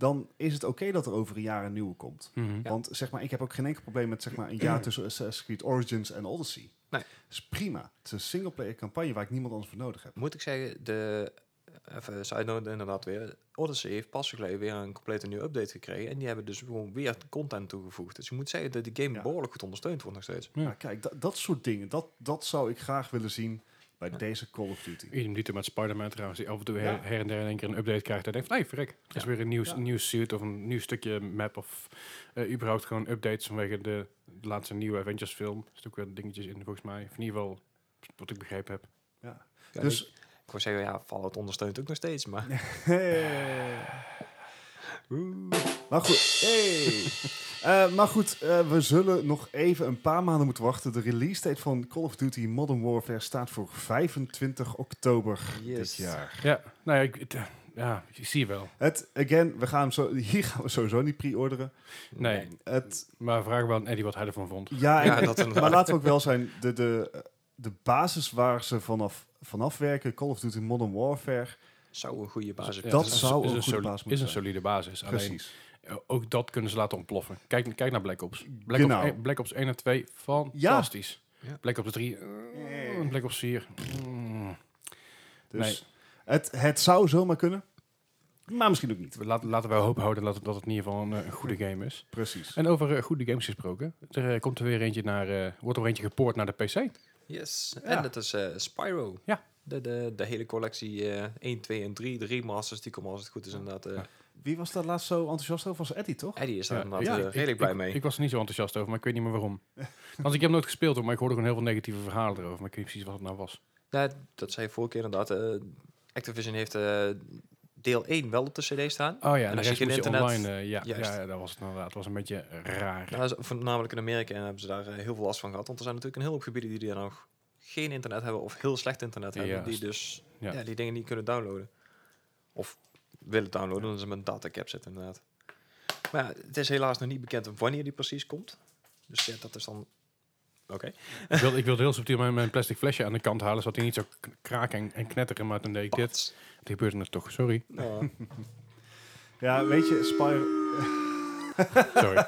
Dan is het oké dat er over een jaar een nieuwe komt. Mhm. Ja. Want zeg maar, ik heb ook geen enkel probleem met zeg maar, een jaar tussen Assassin's Creed Origins en Odyssey. Nee. Dat is prima. Het is een singleplayer campagne waar ik niemand anders voor nodig heb. Moet ik zeggen, de... Even side note inderdaad weer. Odyssey heeft pas geleden weer een complete nieuwe update gekregen. En die hebben dus gewoon weer content toegevoegd. Dus je moet zeggen dat de game Ja. behoorlijk goed ondersteund wordt nog steeds. Ja. Maar kijk, dat, dat soort dingen, dat, dat zou ik graag willen zien bij Ja. deze Call of Duty. Idem dito met Spider-Man trouwens, die af en toe her, Ja. her en der in één keer een update krijgt. En denkt van, hey, verrek, er is Ja. weer een nieuw, Ja. nieuw suit of een nieuw stukje map of eh, überhaupt gewoon updates vanwege de, de laatste nieuwe Avengers film. Er zitten ook weer dingetjes in, volgens mij. Of in ieder geval, wat ik begrepen heb. Ja. Ja, Dus- ik, ik wou zeggen, ja, Fallout ondersteunt ook nog steeds. Maar Maar goed, hey. Eh, maar goed eh, we zullen nog even een paar maanden moeten wachten. De release date van Call of Duty Modern Warfare staat voor 25 oktober Yes. dit jaar. Ja, nou ja, ik, eh, ja, ik zie wel. Het, again, we gaan hem zo, hier gaan we sowieso niet pre-orderen. Nee, Het, maar vraag wel aan Eddie wat hij ervan vond. ja, Ja, en- dat inderdaad. maar laten we ook wel zijn, de, de, de basis waar ze vanaf, vanaf werken, Call of Duty Modern Warfare, Zou een goede basis Ja, zijn. dat zou is een goede basis is een solide basis. Alleen, precies. eh, ook dat kunnen ze laten ontploffen. Kijk, kijk naar Black Ops. Black, Genau. Ops, 1, Black Ops 1 en 2, fantastisch. Ja. Black Ops 3, eh, Black Ops 4. mm. Dus Nee. het, het zou zomaar kunnen, maar misschien ook niet. Laat, laten we hoop houden dat het, dat het in ieder geval een, eh, een goede game is. Precies. En over eh, goede games gesproken. Er eh, komt er weer eentje naar, eh, wordt er weer eentje gepoord naar de PC. Yes. Ja. En dat is eh, Spyro. Ja. De, de, de hele collectie eh 1, 2 en 3. De remasters, die komen als het goed is inderdaad. eh Ja. Wie was daar laatst zo enthousiast over? Was Eddie, toch? Eddie is daar Ja, inderdaad ja, eh, redelijk ik, blij ik, mee. Ik was er niet zo enthousiast over, maar ik weet niet meer waarom. Want ik heb nooit gespeeld, hoor, maar ik hoorde gewoon heel veel negatieve verhalen erover. Maar ik weet niet precies wat het nou was. Ja, dat zei je vorige keer inderdaad. eh, Activision heeft eh, deel 1 wel op de CD staan. Oh ja, en, als je internet- online... eh, ja, Juist. ja, dat was het inderdaad. Het was een beetje raar. Nou, dat is voornamelijk in Amerika en hebben ze daar eh, heel veel last van gehad. Want er zijn natuurlijk een hele hoop gebieden die er nog geen internet hebben of heel slecht internet hebben, die dus ja. ja. die dingen niet kunnen downloaden. Of willen downloaden, omdat ze met een datacap zitten inderdaad. Maar ja, het is helaas nog niet bekend wanneer die precies komt. Dus ja, dat is dan... Oké. ik, wilde, ik wilde heel subtiel mijn, mijn plastic flesje aan de kant halen, zodat hij niet zo kraken en, en knetteren. Maar toen deed ik dit. Pats. Het gebeurde toch, sorry. Ja, weet je, Spyro, sorry.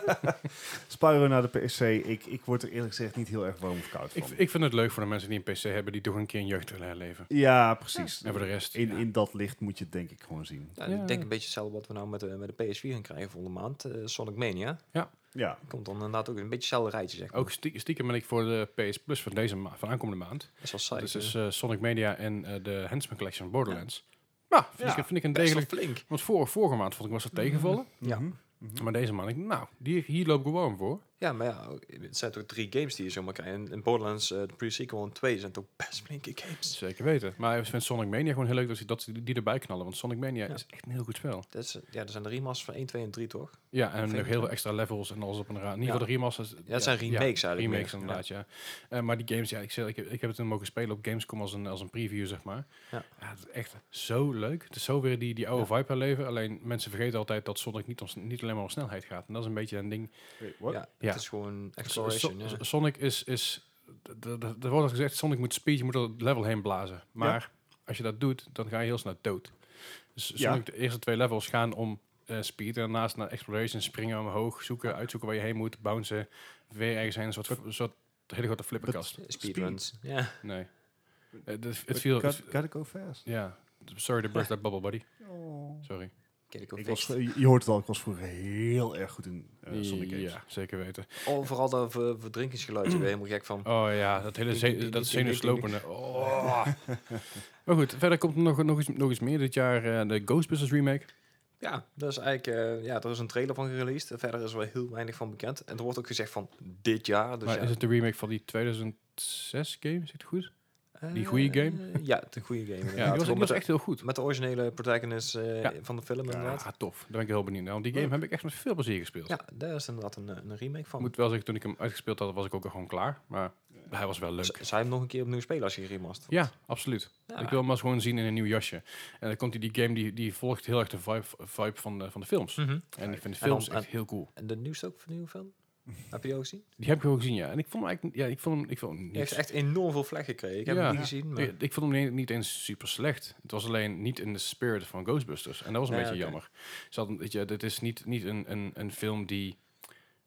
Spyro naar de PC, ik, ik word er eerlijk gezegd niet heel erg warm of koud ik, van. ik vind het leuk voor de mensen die een PC hebben, die toch een keer een jeugd willen herleven. ja, precies. En voor de rest... In, ja. in dat licht moet je het denk ik gewoon zien. ja, Ja. Ik denk een beetje hetzelfde wat we nou met de, met de PS4 gaan krijgen volgende maand. eh, Sonic Mania. Ja, Komt dan inderdaad ook een beetje hetzelfde rijtje, zeg maar. Ook stie- stiekem ben ik voor de PS Plus van deze ma van aankomende maand. Dat is wel saai. Dus is eh, Sonic Media en eh, de Handsman Collection van Borderlands. Ja, vind, Ja, ik, vind ik een degelijk... flink. Want voor, vorige maand vond ik was het tegenvallen. Ja. Mhm. Maar deze maand, ik, nou, die, hier loop ik gewoon voor. Ja, maar ja, het zijn toch drie games die je zomaar krijgt. En in Borderlands, eh, de pre-sequel en 2 zijn toch best flinke games. Zeker weten. Maar ik vind Sonic Mania gewoon heel leuk dat ze, dat die erbij knallen. Want Sonic Mania Ja. is echt een heel goed spel. Dat is, ja, er zijn de remasters van 1, 2 en 3, toch? Ja, en nog heel veel extra levels en alles op een raad. In ieder Ja. geval de remasters. Ja, het zijn remakes eigenlijk Remakes meer. inderdaad, ja. Eh, maar die games, ja, ik, zeg, ik, heb- ik heb het toen mogen spelen op Gamescom als een, als een preview, zeg maar. Ja. het is echt zo leuk. Het is zo weer die, die oude Ja. vibe herleven. Alleen mensen vergeten altijd dat Sonic niet, om, niet alleen maar om snelheid gaat. En dat is een beetje een ding. Wait, what? Ja, Ja. Het is gewoon exploration. So- ja. Sonic is... is Er wordt al gezegd, Sonic moet speed, je moet door het level heen blazen. Maar als je dat doet, dan ga je heel snel dood. Dus Ja. Sonic, de eerste twee levels gaan om eh, speed. En daarnaast naar exploration, springen omhoog, zoeken, uitzoeken waar je heen moet, bouncen. Weer ergens heen, een soort, een soort hele grote flipperkast. Speedruns. Ja. Nee. Eh, Het, het But viel... gotta go fast. Ja. Sorry to burst that bubble, buddy. Oh. Sorry. Kijk, ik was, je hoort het al, ik was vroeger heel erg goed in eh, Sonic games. Ja, zeker weten. Oh, vooral dat ver- verdrinkingsgeluidje, ben je helemaal gek van. Oh ja, dat hele ze dat zenuwslopende. Oh. maar goed, verder komt er nog, nog, iets, nog iets meer dit jaar. eh, de Ghostbusters remake. Ja, dat is eigenlijk, eh, ja, er is een trailer van gereleased. Verder is er wel heel weinig van bekend. En er wordt ook gezegd van dit jaar. Dus maar ja, is het de remake van die 2006 game? Is het goed? Die eh, goede game? Ja, de goede game. Ja, die was, die echt heel goed. met de originele protagonist eh, Ja. van de film inderdaad. Ja, tof. Daar ben ik heel benieuwd naar. Want die game heb ik echt met veel plezier gespeeld. Ja, daar is inderdaad een, eh, een remake van. moet wel zeggen, toen ik hem uitgespeeld had, was ik ook al gewoon klaar. Maar hij was wel leuk. Z- Zou je hem nog een keer opnieuw spelen als je remasterd Ja, absoluut. Ja. Ik wil hem maar eens gewoon zien in een nieuw jasje. En dan komt hij, die game, die, die volgt heel erg de vibe, vibe van, de, van de films. Mhm. En ik vind de En films dan- echt heel cool. En de nieuwste ook van de nieuwe film? Heb je die ook gezien? Die heb ik gewoon gezien, ja. En ik vond hem eigenlijk, ja, ik vond hem, ik vond hem niet heeft echt enorm veel vlek gekregen. Ik heb Ja. hem niet gezien, maar... Ik, ik vond hem niet, eens super slecht. Het was alleen niet in de spirit van Ghostbusters. En dat was een beetje jammer. Ze hadden, weet je, dit is niet, niet een, een, een film die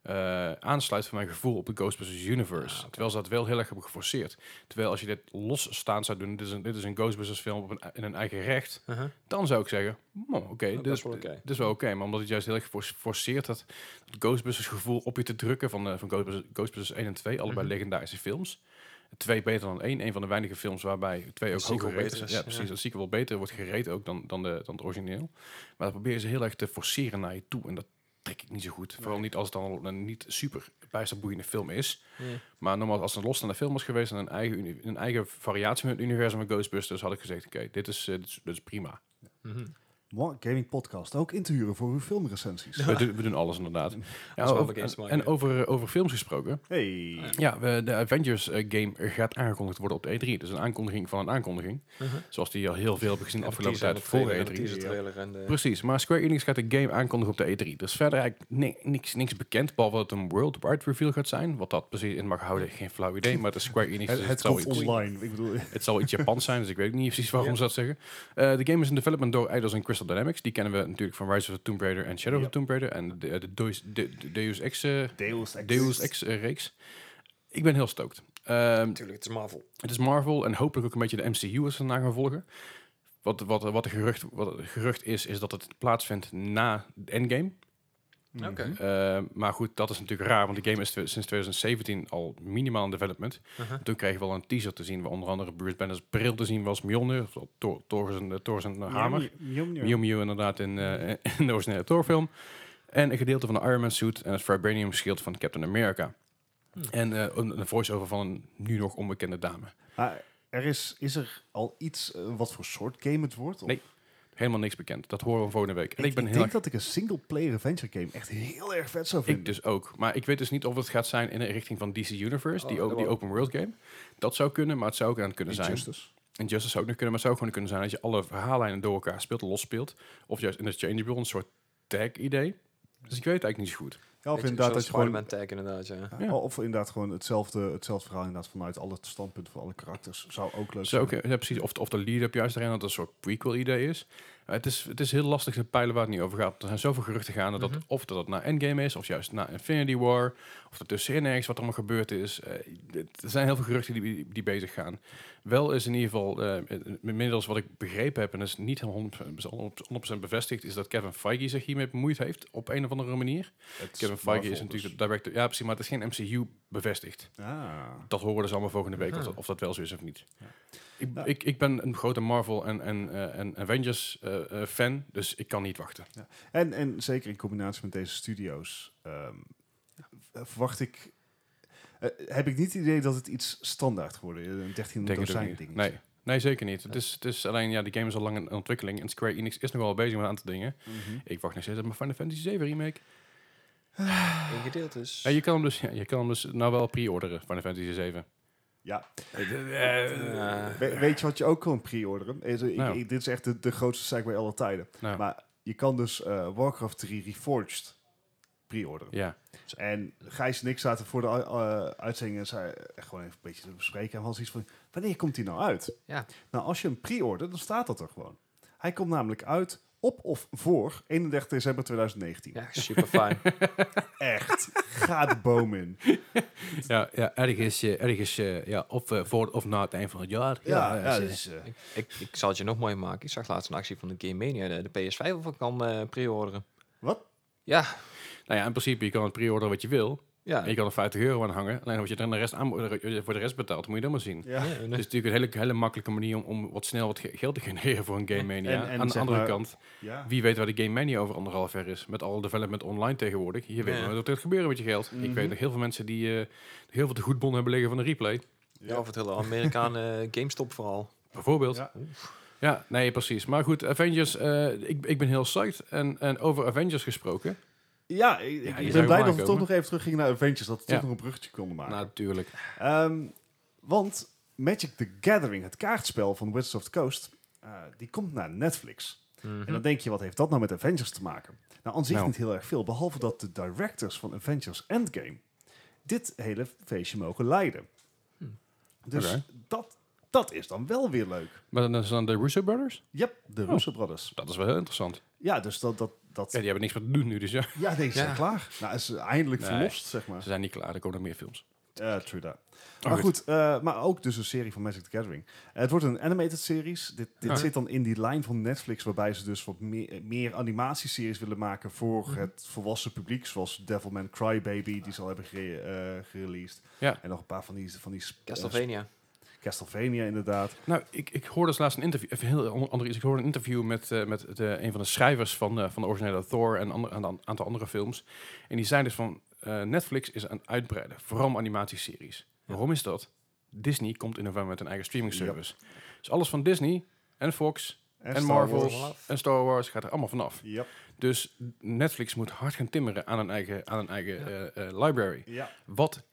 eh, aansluit van mijn gevoel op de Ghostbusters universe. Ah. Terwijl ze dat wel heel erg hebben geforceerd. Terwijl als je dit losstaand zou doen, dit is een, dit is een Ghostbusters film op een, in een eigen recht, Uh-huh. dan zou ik zeggen, oh, oké, Dat dit, is is wel oké. dit is wel oké. maar omdat het juist heel erg gefor- forceert dat het Ghostbusters gevoel op je te drukken van, eh, van Ghostbusters, Ghostbusters 1 en 2, allebei Mhm. legendarische films. Twee beter dan één. Een van de weinige films waarbij twee ook hoger beter is. Ja, precies. ja. Dat sequel beter wordt gereden ook dan, dan, de, dan het origineel. Maar dat proberen ze heel erg te forceren naar je toe. En dat trek ik niet zo goed. Vooral niet als het dan een niet super bijster boeiende film is. Maar normaal als het een losstaande film was geweest en een eigen, een eigen variatie van het universum van Ghostbusters, had ik gezegd, oké, dit, is, eh, dit, is, dit is prima. Mhm. Gaming Podcast, ook in te huren voor uw filmrecensies. We, doen, we doen alles inderdaad. Ja, over- te en, over, eh, over films gesproken. Hey. Ja, we, de Avengers eh, game gaat aangekondigd worden op de E3. Dus een aankondiging van een aankondiging. Uh-huh. Zoals die al heel veel hebben gezien de En de afgelopen tijd de voor de trailer en de E3. teaser trailer en de- Precies, maar Square Enix gaat de game aankondigen op de E3. Dus verder eigenlijk ni- niks, niks bekend, behalve dat het een worldwide reveal gaat zijn. Wat dat precies in mag houden, geen flauw idee. Maar is Square Enix, Het, dus het het, zal komt iets, online. Ik bedoel, het zal iets Japans zijn, dus ik weet niet precies waarom Ja. ze dat zeggen. Eh, de game is in development door Eidos en Crystal Dynamics. Die kennen we natuurlijk van Rise of the Tomb Raider en Shadow Ja. of the Tomb Raider. En de, de, Deus, de, de Deus Ex, eh, Deus Ex. Deus Ex eh, reeks. Ik ben heel stoked. Ehm, Natuurlijk, het is Marvel. het is Marvel en hopelijk ook een beetje de MCU als daarna gaan volgen. Wat, wat, wat, de gerucht, wat het gerucht is, is dat het plaatsvindt na de Endgame. Mhm. Oké. Eh, maar goed, dat is natuurlijk raar, want de game is sinds 2017 al minimaal in development. Uh-huh. Toen kregen we wel een teaser te zien, waar onder andere Bruce Banner's bril te zien was, Mjolnir, Thor, zijn, eh, zijn hamer. Mew inderdaad in, eh, in de originele Thor-film. En een gedeelte van de Iron Man suit en het vibranium schild van Captain America. Hmm. En eh, een, een voice-over van een nu nog onbekende dame. Maar er is, is er al iets eh, wat voor soort game het wordt? Of? Nee. Helemaal niks bekend. Dat horen we volgende week. En Ik, ik ben ik heel denk erg, dat ik een single-player adventure game echt heel erg vet zou vinden. ik dus ook. Maar ik weet dus niet of het gaat zijn in de richting van DC Universe, die, Oh, die open world game. Dat zou kunnen, maar het zou ook aan kunnen zijn. Injustice. Injustice zou ook nog kunnen, maar het zou ook gewoon kunnen zijn dat je alle verhaallijnen door elkaar speelt, los speelt. Of juist in de changeable, een soort tag-idee. Dus ik weet het eigenlijk niet zo goed. Ja, of inderdaad dat je gewoon... Tag inderdaad, ja. Ja. Of inderdaad gewoon hetzelfde, hetzelfde verhaal inderdaad vanuit alle standpunten van alle karakters. Zou ook leuk Zou zijn. ook, ja, precies. Of, of de lead-up juist erin, dat het een soort prequel-idee is. Maar het is. Het is heel lastig te peilen waar het niet over gaat. Er zijn zoveel geruchten gaande dat Mhm. of dat het naar Endgame is, of juist naar Infinity War, of er tussenin ergens wat er allemaal gebeurd is. Eh, er zijn heel veel geruchten die, die bezig gaan. Wel is in ieder geval, eh, inmiddels wat ik begrepen heb, en dat is niet helemaal 100%, 100% bevestigd, is dat Kevin Feige zich hiermee bemoeid heeft op een of andere manier. Het Kevin Feige is natuurlijk dus. de director. Ja, precies, maar het is geen MCU bevestigd. Ah. Dat horen we dus allemaal volgende week, of, Aha. dat, of dat wel zo is of niet. Ja. Ik, Ja. ik, ik ben een grote Marvel en, en, eh, en Avengers eh, eh, fan, dus ik kan niet wachten. En, en zeker in combinatie met deze studio's ehm, verwacht ik... eh, heb ik niet het idee dat het iets standaard geworden is. Een 13 Denk het ook dozijn ding. Nee, nee, zeker niet. Het is, het is alleen, ja, die game is al lang in ontwikkeling en Square Enix is nog wel bezig met een aantal dingen. Mhm. Ik wacht nog steeds op mijn Final Fantasy 7 remake. In gedeeltes. Ja, je kan hem dus, ja, je kan hem dus nou wel pre-orderen, Final Fantasy 7. Ja. Eh, We- weet je wat je ook kan pre-orderen? Nou. dit is echt de, de grootste segue aller tijden. Nou, Maar je kan dus eh, Warcraft 3 Reforged pre-orderen. ja. En Gijs en ik zaten voor de uh, uitzending en zei echt gewoon even een beetje te bespreken. En was iets van, wanneer komt hij nou uit? Ja. Nou, als je hem pre-ordert, dan staat dat er gewoon. Hij komt namelijk uit op of voor 31 december 2019. ja, super fijn. Echt, ga de boom in. Ja, ja, ergens, eh, ergens eh, ja, of eh, voor of na het eind van het jaar. Ja, ja, dus, ik, ik, ik zal het je nog mooi maken. Ik zag laatst een actie van de Game Mania, de, de PS5 of ik kan eh pre-orderen. Wat? Ja, Nou ja, in principe, je kan het pre-orderen wat je wil. Ja. En je kan er 50 euro aan hangen. Alleen wat je dan de rest aan, voor de rest betaalt, moet je dan maar zien. Ja. Ja, Het is natuurlijk een hele, hele makkelijke manier om, om wat snel wat ge- geld te genereren voor een Game Mania. En- en aan de andere maar- kant, ja. wie weet waar de Game Mania over anderhalf jaar is. Met alle development online tegenwoordig. Je weet Ja. nooit wat er gaat gebeuren met je geld. Ik Mhm. weet nog heel veel mensen die eh, heel veel te goed bon hebben liggen van de replay. Ja, of het hele Amerikaanse GameStop vooral. Bijvoorbeeld. Ja. Ja, nee, precies. Maar goed, Avengers, eh, ik, ik ben heel psyched. En, en over Avengers gesproken, Ja, ik, ben blij dat we toch nog even teruggingen naar Avengers. Dat we Ja. toch nog een bruggetje konden maken. natuurlijk. Ehm, want Magic the Gathering, het kaartspel van Wizards of the Coast, eh, die komt naar Netflix. Mhm. En dan denk je, wat heeft dat nou met Avengers te maken? Nou, aan zich Nou. niet heel erg veel. Behalve dat de directors van Avengers Endgame dit hele feestje mogen leiden. Hm. Dus dat, dat is dan wel weer leuk. Maar dan is dan de Russo Brothers? Yep, de Oh. Russo Brothers. Dat is wel heel interessant. Ja, dus dat... dat, dat Ja, die hebben niks meer te doen nu, dus ja. ja, deze zijn Ja. klaar. Nou, is eindelijk Nee. verlost, zeg maar. Ze zijn niet klaar, er komen nog meer films. Ja, true that. Oh, maar goed, eh, maar ook dus een serie van Magic the Gathering. Het wordt een animated series. Dit, dit Ja. zit dan in die lijn van Netflix, waarbij ze dus wat meer, meer animatieseries willen maken voor Mhm. het volwassen publiek, zoals Devilman Crybaby, die ze al hebben gere- eh, gereleased. Ja. En nog een paar van die, van die Castlevania. Castlevania inderdaad. Nou, ik, ik hoorde dus laatst een interview, even heel ander iets. Ik hoorde een interview met, eh, met de, een van de schrijvers van, eh, van de originele Thor en ander, een aantal andere films. En die zei dus van, eh, Netflix is aan het uitbreiden, vooral animatieseries. Waarom is dat? Disney komt in november met een eigen streaming service. Dus alles van Disney en Fox en, Marvel en Star Wars gaat er allemaal vanaf. Yep. Dus Netflix moet hard gaan timmeren aan een eigen, aan een eigen Ja. eh, library. Ja. Wat,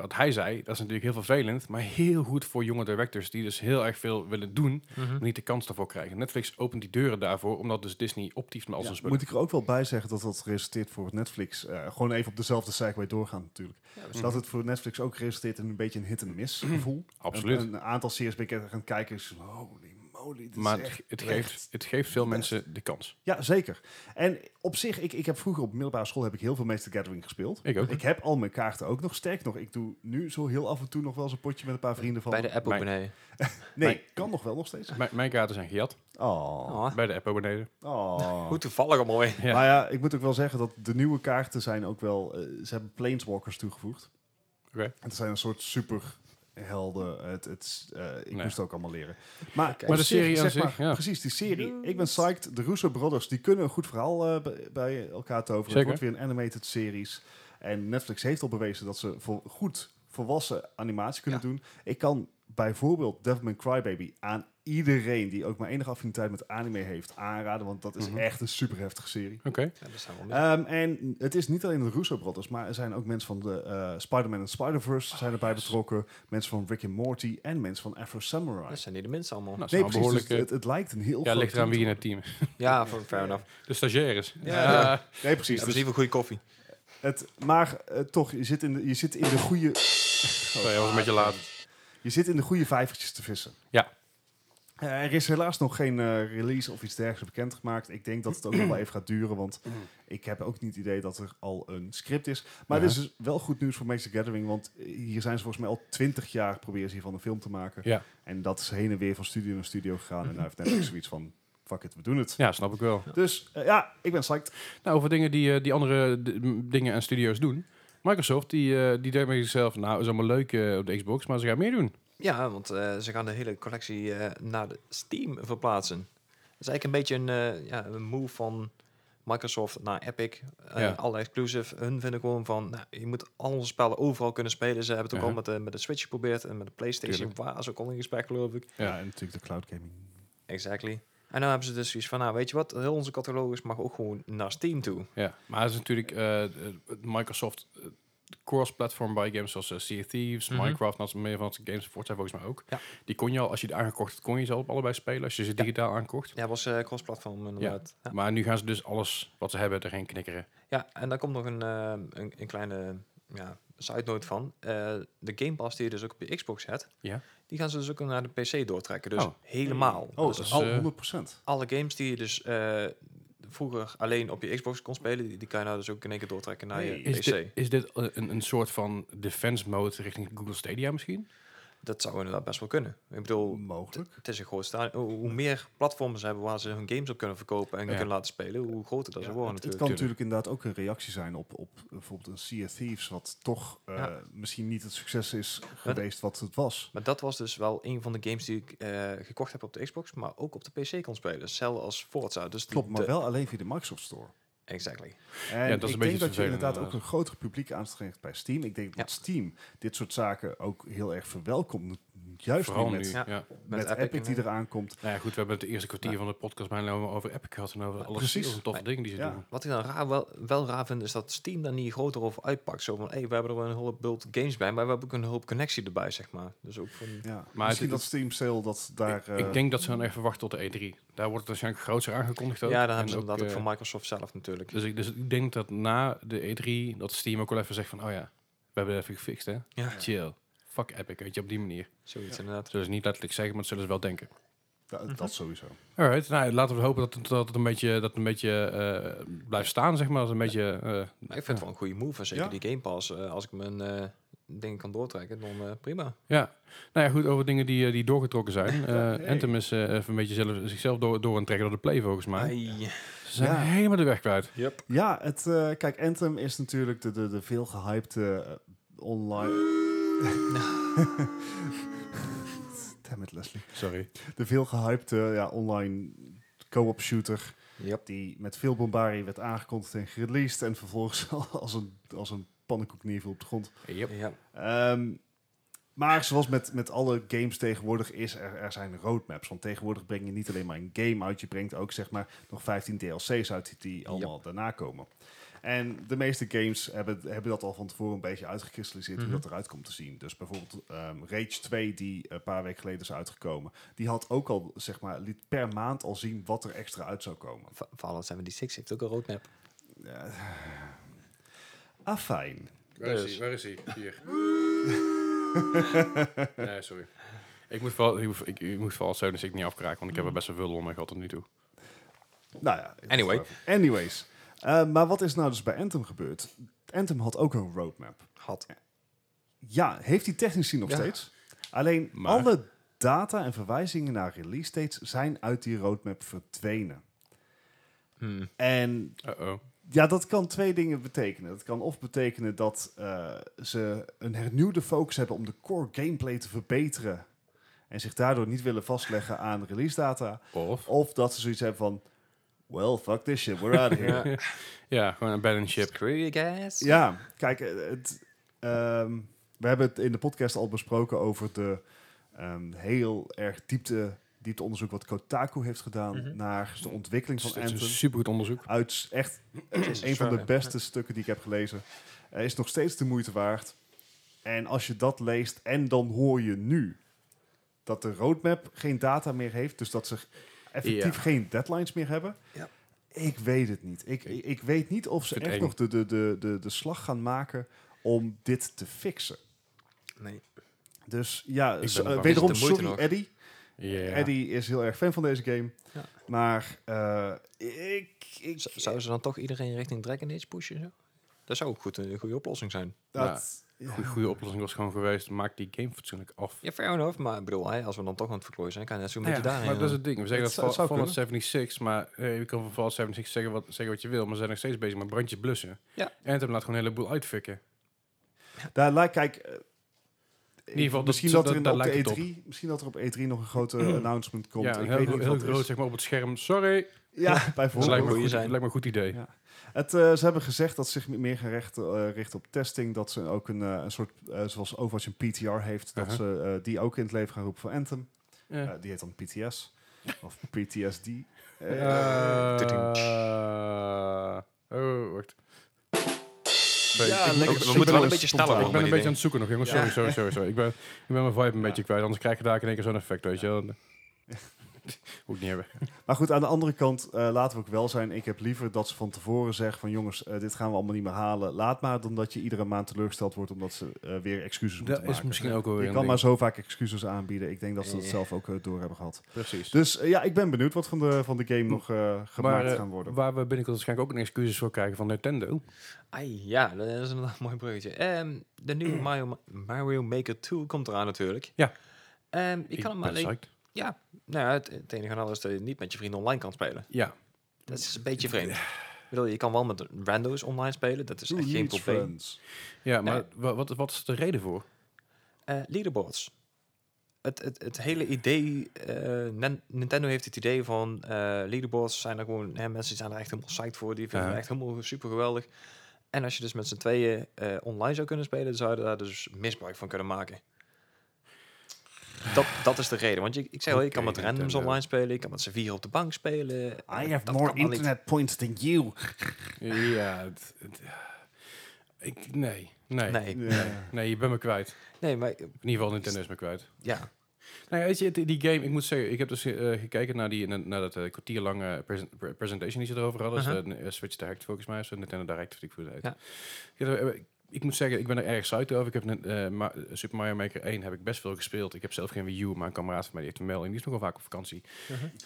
wat hij zei, dat is natuurlijk heel vervelend, maar heel goed voor jonge directors die dus heel erg veel willen doen, Mhm. maar niet de kans daarvoor krijgen. Netflix opent die deuren daarvoor, omdat dus Disney optieft met al Ja, zijn spullen. moet ik er ook wel bij zeggen dat dat resulteert voor Netflix. eh, gewoon even op dezelfde segue doorgaan natuurlijk. Ja, Mhm. Dat het voor Netflix ook resulteert in een beetje een hit-and-miss gevoel. Absoluut. Een, een aantal series ben ik gaan kijken. Is, holy moly, dit maar is het, echt het echt- geeft, het geeft veel best. mensen de kans. Ja, zeker. En op zich, ik, ik heb vroeger op middelbare school heb ik heel veel the Gathering gespeeld. Ik ook. Ik heb al mijn kaarten ook nog. Sterk nog, ik doe nu zo heel af en toe nog wel eens een potje met een paar vrienden van. Bij de app ook beneden. nee, Mijn- kan nog wel nog steeds. Mijn, mijn kaarten zijn gejat, Oh. Oh, bij de app ook beneden. oh. Hoe toevallig mooi. Ja. Maar ja, ik moet ook wel zeggen dat de nieuwe kaarten zijn ook wel... eh, ze hebben planeswalkers toegevoegd. Oké. Het zijn een soort superhelden. Het, het, eh, ik Nee. moest het ook allemaal leren. Maar, Maar de serie zeg zich, maar, ja. Precies, die serie. Ik ben psyched. De Russo Brothers, die kunnen een goed verhaal eh, bij- bij elkaar toveren. Zeker. Het wordt weer een animated series. En Netflix heeft al bewezen dat ze voor goed volwassen animatie kunnen Ja. doen. Ik kan bijvoorbeeld Devilman Crybaby aan iedereen die ook maar enige affiniteit met anime heeft aanraden, want dat is Mhm. echt een super heftige serie. Oké. Ja, dat zijn wel meer. Ehm, en het is niet alleen de Russo Brothers, maar er zijn ook mensen van de eh, Spider-Man en Spider-Verse zijn erbij yes. betrokken, mensen van Rick and Morty en mensen van Afro Samurai. dat zijn niet de minste allemaal. Nou, nee, dat is precies. dus behoorlijk... het, het lijkt een heel ja, ligt eraan wie in het team is. ja, fair fair enough. De stagiaires. Ja. Ja. Nee, precies. Ja, Dus precies voor goede koffie. het, maar eh, toch, je zit, in de, je zit in de goede... Sorry, hij was een beetje laat. Je zit in de goede vijvertjes te vissen. Ja. Eh, er is helaas nog geen eh, release of iets dergelijks bekendgemaakt. Ik denk dat het ook nog wel even gaat duren, want ik heb ook niet het idee dat er al een script is. Maar Ja. dit is dus wel goed nieuws voor Magic the Gathering, want eh, hier zijn ze volgens mij al twintig jaar proberen ze hiervan een film te maken. Ja. En dat is heen en weer van studio naar studio gegaan. En daar heeft Netflix zoiets van, fuck it, we doen het. ja, snap ik wel. Dus ja, ik ben psyched. Nou, over dingen die, die andere dingen en studio's doen. Microsoft, die, eh die denkt bij zichzelf, nou, is allemaal leuk eh, op de Xbox, maar ze gaan meer doen. Ja, want eh, ze gaan de hele collectie naar de Steam verplaatsen. Dat is eigenlijk een beetje een, ja, een move van Microsoft naar Epic. Ja. Alle exclusive. Hun vinden gewoon van, nou, je moet al onze spellen overal kunnen spelen. Ze hebben het ook Ja. al met de, met de Switch geprobeerd en met de PlayStation. Tuurlijk. Waar ze ook al in gesprek, geloof ik. Ja, en natuurlijk de cloud gaming. Exactly. En nu hebben ze dus zoiets van, nou, weet je wat? Heel onze catalogus mag ook gewoon naar Steam toe. Ja, maar het is natuurlijk eh, Microsoft eh, cross-platform bij games zoals eh, Sea of Thieves, Mhm. Minecraft, dat is meer van de games, Forza volgens mij ook. Ja. Die kon je al, als je die aangekocht had, kon je ze op allebei spelen als je ze Ja. digitaal aankocht. Ja, was cross-platform inderdaad. Ja. Maar nu gaan ze dus alles wat ze hebben erheen knikkeren. Ja, en daar komt nog een, een, een kleine ja, side note van. Eh, de Game Pass die je dus ook op je Xbox hebt, Ja. die gaan ze dus ook naar de PC doortrekken. Dus Oh. helemaal. Oh, Dus dat is al- al 100%. alle games die je dus eh, vroeger alleen op je Xbox kon spelen, die, die kan je nou dus ook in één keer doortrekken naar je Is PC. dit, is dit eh, een, een soort van defense mode richting Google Stadia misschien? Dat zou inderdaad best wel kunnen. Ik bedoel, Mogelijk. het is een groot stadion. Hoe meer platformen ze hebben waar ze hun games op kunnen verkopen en Ja. kunnen laten spelen, hoe groter dat ze worden het, het natuurlijk. kan natuurlijk inderdaad ook een reactie zijn op, op bijvoorbeeld een Sea of Thieves, wat toch eh, Ja. misschien niet het succes is geweest wat het was. Maar dat was dus wel een van de games die ik eh, gekocht heb op de Xbox, maar ook op de PC kon spelen. Hetzelfde als Forza. Dus de- Klopt, maar wel alleen via de Microsoft Store. Exactly. En Ja, dat is ik een beetje denk dat je inderdaad ook een groter publiek aanstrengt bij Steam. Ik denk dat. Steam dit soort zaken ook heel erg verwelkomt. Juist Vooral nu nu. met, Ja. Met, Met Epic, Epic die eraan komt. Nou ja, goed, we hebben het eerste kwartier van de podcast bijna over Epic gehad en over alles precies. toffe dingen die ze Ja. doen. Wat ik dan raar, wel, wel raar vind, is dat Steam daar niet groter over uitpakt. Zo van, hey, we hebben er wel een hulp bult games bij, maar we hebben ook een hulp connectie erbij, zeg maar. Dus ook van... Ja. Maar misschien het- dat Steam Sale dat daar... ik, ik eh, denk dat ze dan even wachten tot de E3. Daar wordt het waarschijnlijk grootser aangekondigd ook. Ja, dan En hebben ze inderdaad ook eh, van Microsoft zelf natuurlijk. dus, ik, dus ik denk dat na de E3 dat Steam ook wel even zegt van, oh ja, we hebben het even gefixt hè. Ja, Chill. Fuck Epic, weet je, op die manier. zoiets Ja. inderdaad. Dat zullen ze niet letterlijk zeggen, maar dat zullen ze wel denken. da- Mhm. Dat sowieso. Alright, nou, laten we hopen dat het, dat het een beetje, dat het een beetje eh, blijft staan, zeg maar. Dat het een beetje... eh, Maar ik vind het wel een goede move. En zeker Ja. die Game Pass, eh, als ik mijn eh dingen kan doortrekken, dan eh, prima. Ja, nou ja, goed, over dingen die, eh, die doorgetrokken zijn. Eh hey. Anthem is eh, even een beetje zelf, zichzelf door, door aan het trekken door de play, volgens mij. Ai. Ze zijn Ja. helemaal de weg kwijt. Yep. Ja, het, eh, kijk, Anthem is natuurlijk de, de, de veel gehypte eh, online... Damn it, Leslie. Sorry. De veel gehypte ja, online co-op shooter... Yep. die met veel bombarie werd aangekondigd en gereleased... en vervolgens als een, als een pannenkoek neerviel op de grond. Yep. Ja. Ehm, maar zoals met, met alle games tegenwoordig is, er, er zijn roadmaps. Want tegenwoordig breng je niet alleen maar een game uit, je brengt ook zeg maar nog 15 DLC's uit die allemaal daarna komen. En de meeste games hebben, hebben dat al van tevoren een beetje uitgekristalliseerd Mhm. hoe dat eruit komt te zien. Dus bijvoorbeeld ehm, Rage 2, die een paar weken geleden is uitgekomen, die had ook al, zeg maar, liet per maand al zien wat er extra uit zou komen. Va- Fallout 76 heeft ook een roadmap. Ja. Afijn. Waar is Dus. hij? Waar is hij? Hier. nee, sorry. Ik moet vooral, ik, moet- ik, ik moet vooral 76 niet afkraken, want ik heb er best wel veel lol mee gehad tot nu toe. Nou ja. Anyway. Anyways. Eh, maar wat is nou dus bij Anthem gebeurd? Anthem had ook een roadmap. Had. Ja, heeft die technisch gezien nog Ja. steeds. Alleen Maar- alle data en verwijzingen naar release dates zijn uit die roadmap verdwenen. Hmm. En Uh-oh. ja, dat kan twee dingen betekenen. Dat kan of betekenen dat eh, ze een hernieuwde focus hebben om de core gameplay te verbeteren. En zich daardoor niet willen vastleggen aan release data. Of? Of dat ze zoiets hebben van, well, fuck this shit, we're out of here. Ja. Ja, gewoon een balance ship. Screw you guys. Ja, kijk, eh, het, ehm, we hebben het in de podcast al besproken over de Ehm, heel erg diepte, diepteonderzoek wat Kotaku heeft gedaan Mhm. naar de ontwikkeling van Het is een Anthem. supergoed onderzoek. Uit echt een van de ja. beste stukken die ik heb gelezen. Eh, is nog steeds de moeite waard. En als je dat leest en dan hoor je nu dat de roadmap geen data meer heeft, dus dat ze effectief Ja. geen deadlines meer hebben. Ja. Ik weet het niet. Ik, ik, weet niet of ze echt eng. nog de, de, de, de, de slag gaan maken om dit te fixen. Nee. Dus ja, er wederom sorry nog? Eddie. Ja. Eddie is heel erg fan van deze game. Ja. Maar eh, ik... ik Zouden ze dan toch iedereen richting Dragon Age pushen? Zo? Dat zou ook goed, een goede oplossing zijn. dat, ja. Goede oplossing was gewoon geweest, maak die game fatsoenlijk af. Ja, fair enough. Maar ik bedoel, hè, als we dan toch aan het verklooien zijn, kan je net zo Ja, met je daarin. maar dat is het ding. We zeggen Het dat Fallout 76, maar eh, je kan van Fallout 76 zeggen wat, zeggen wat je wil, maar ze zijn nog steeds bezig met brandjes blussen. Ja. En het laat gewoon een heleboel uitfikken. Daar lijkt, kijk, eh, In ieder geval, misschien dat- dat, er in, dat- op daar de lijkt het E3, misschien dat er op E3 nog een grote announcement komt. ja, ik heel, weet niet heel groot is. zeg maar op het scherm. Sorry. Ja, Dat lijkt bijvoorbeeld. me, goed, zijn. lijkt me een goed idee. Ja. Het, eh, ze hebben gezegd dat ze zich meer gaan recht, eh, richten op testing. Dat ze ook een, eh, een soort, zoals Overwatch een PTR heeft, dat Uh-huh. ze eh, die ook in het leven gaan roepen voor Anthem. Ja. Die heet dan PTS. Of PTSD. Oh, wacht. Ja, ik- lekker ik- we moeten wel een beetje sneller Ik ben een beetje aan het zoeken nog, jongens. Sorry, Ja. sorry, sorry. sorry. Ik, ben, ik ben mijn vibe een Ja. beetje kwijt. Anders krijg je daar in één keer zo'n effect, weet je wel. Moet ik niet hebben. Maar goed, aan de andere kant, eh, laten we ook wel zijn. Ik heb liever dat ze van tevoren zeggen van jongens, eh, dit gaan we allemaal niet meer halen. Laat maar, dan dat je iedere maand teleurgesteld wordt omdat ze eh, weer excuses moeten Dat is maken. misschien ook wel weer Je kan ding. maar zo vaak excuses aanbieden. Ik denk dat ze dat zelf ook door hebben gehad. Precies. Dus ja, ik ben benieuwd wat van de, van de game nog eh, gemaakt Maar, gaan worden. Waar we binnenkort waarschijnlijk ook een excuses voor krijgen van Nintendo. Ai, ja, dat is een mooi bruggetje. Ehm, de nieuwe Mario, Mario Maker 2 komt eraan natuurlijk. Ja. Ehm, je Ik kan hem ben alleen... Ja, nou ja, het, het enige alles is dat je niet met je vrienden online kan spelen. Ja. Dat is een beetje vreemd. Ik bedoel, je kan wel met rando's online spelen, dat is echt geen probleem. friends? Ja, maar Nee. wat, wat is de reden voor? Eh, leaderboards. Het, het, het hele idee, eh, Nintendo heeft het idee van eh, leaderboards zijn er gewoon, hè, mensen zijn er echt helemaal psyched voor, die vinden het echt helemaal super geweldig. En als je dus met z'n tweeën online zou kunnen spelen, zou je daar dus misbruik van kunnen maken. Dat, dat is de reden. Want je, ik zei al, je kan met randoms Nintendo. online spelen, je kan met z'n vier op de bank spelen. I Eh, have dat more internet points than you. Ja, het, het- ik, nee, nee, nee. Nee. Je bent me kwijt. nee, maar In ieder geval, Nintendo is me kwijt. ja, Nou, ja, weet je, die die game, ik moet zeggen, ik heb dus eh, gekeken naar, die, naar, naar dat eh, kwartier lange present- pre- presentation die ze erover hadden. Uh-huh. Dus, eh, Switch Direct volgens mij, zo Nintendo Direct, wat ik voor het Ja. Ja, eh, ik moet zeggen, ik ben er erg psyched over. Ik heb net, eh, Ma- Super Mario Maker 1 heb ik best veel gespeeld. Ik heb zelf geen Wii U, maar een kameraad van mij die heeft een en die is nogal vaak op vakantie.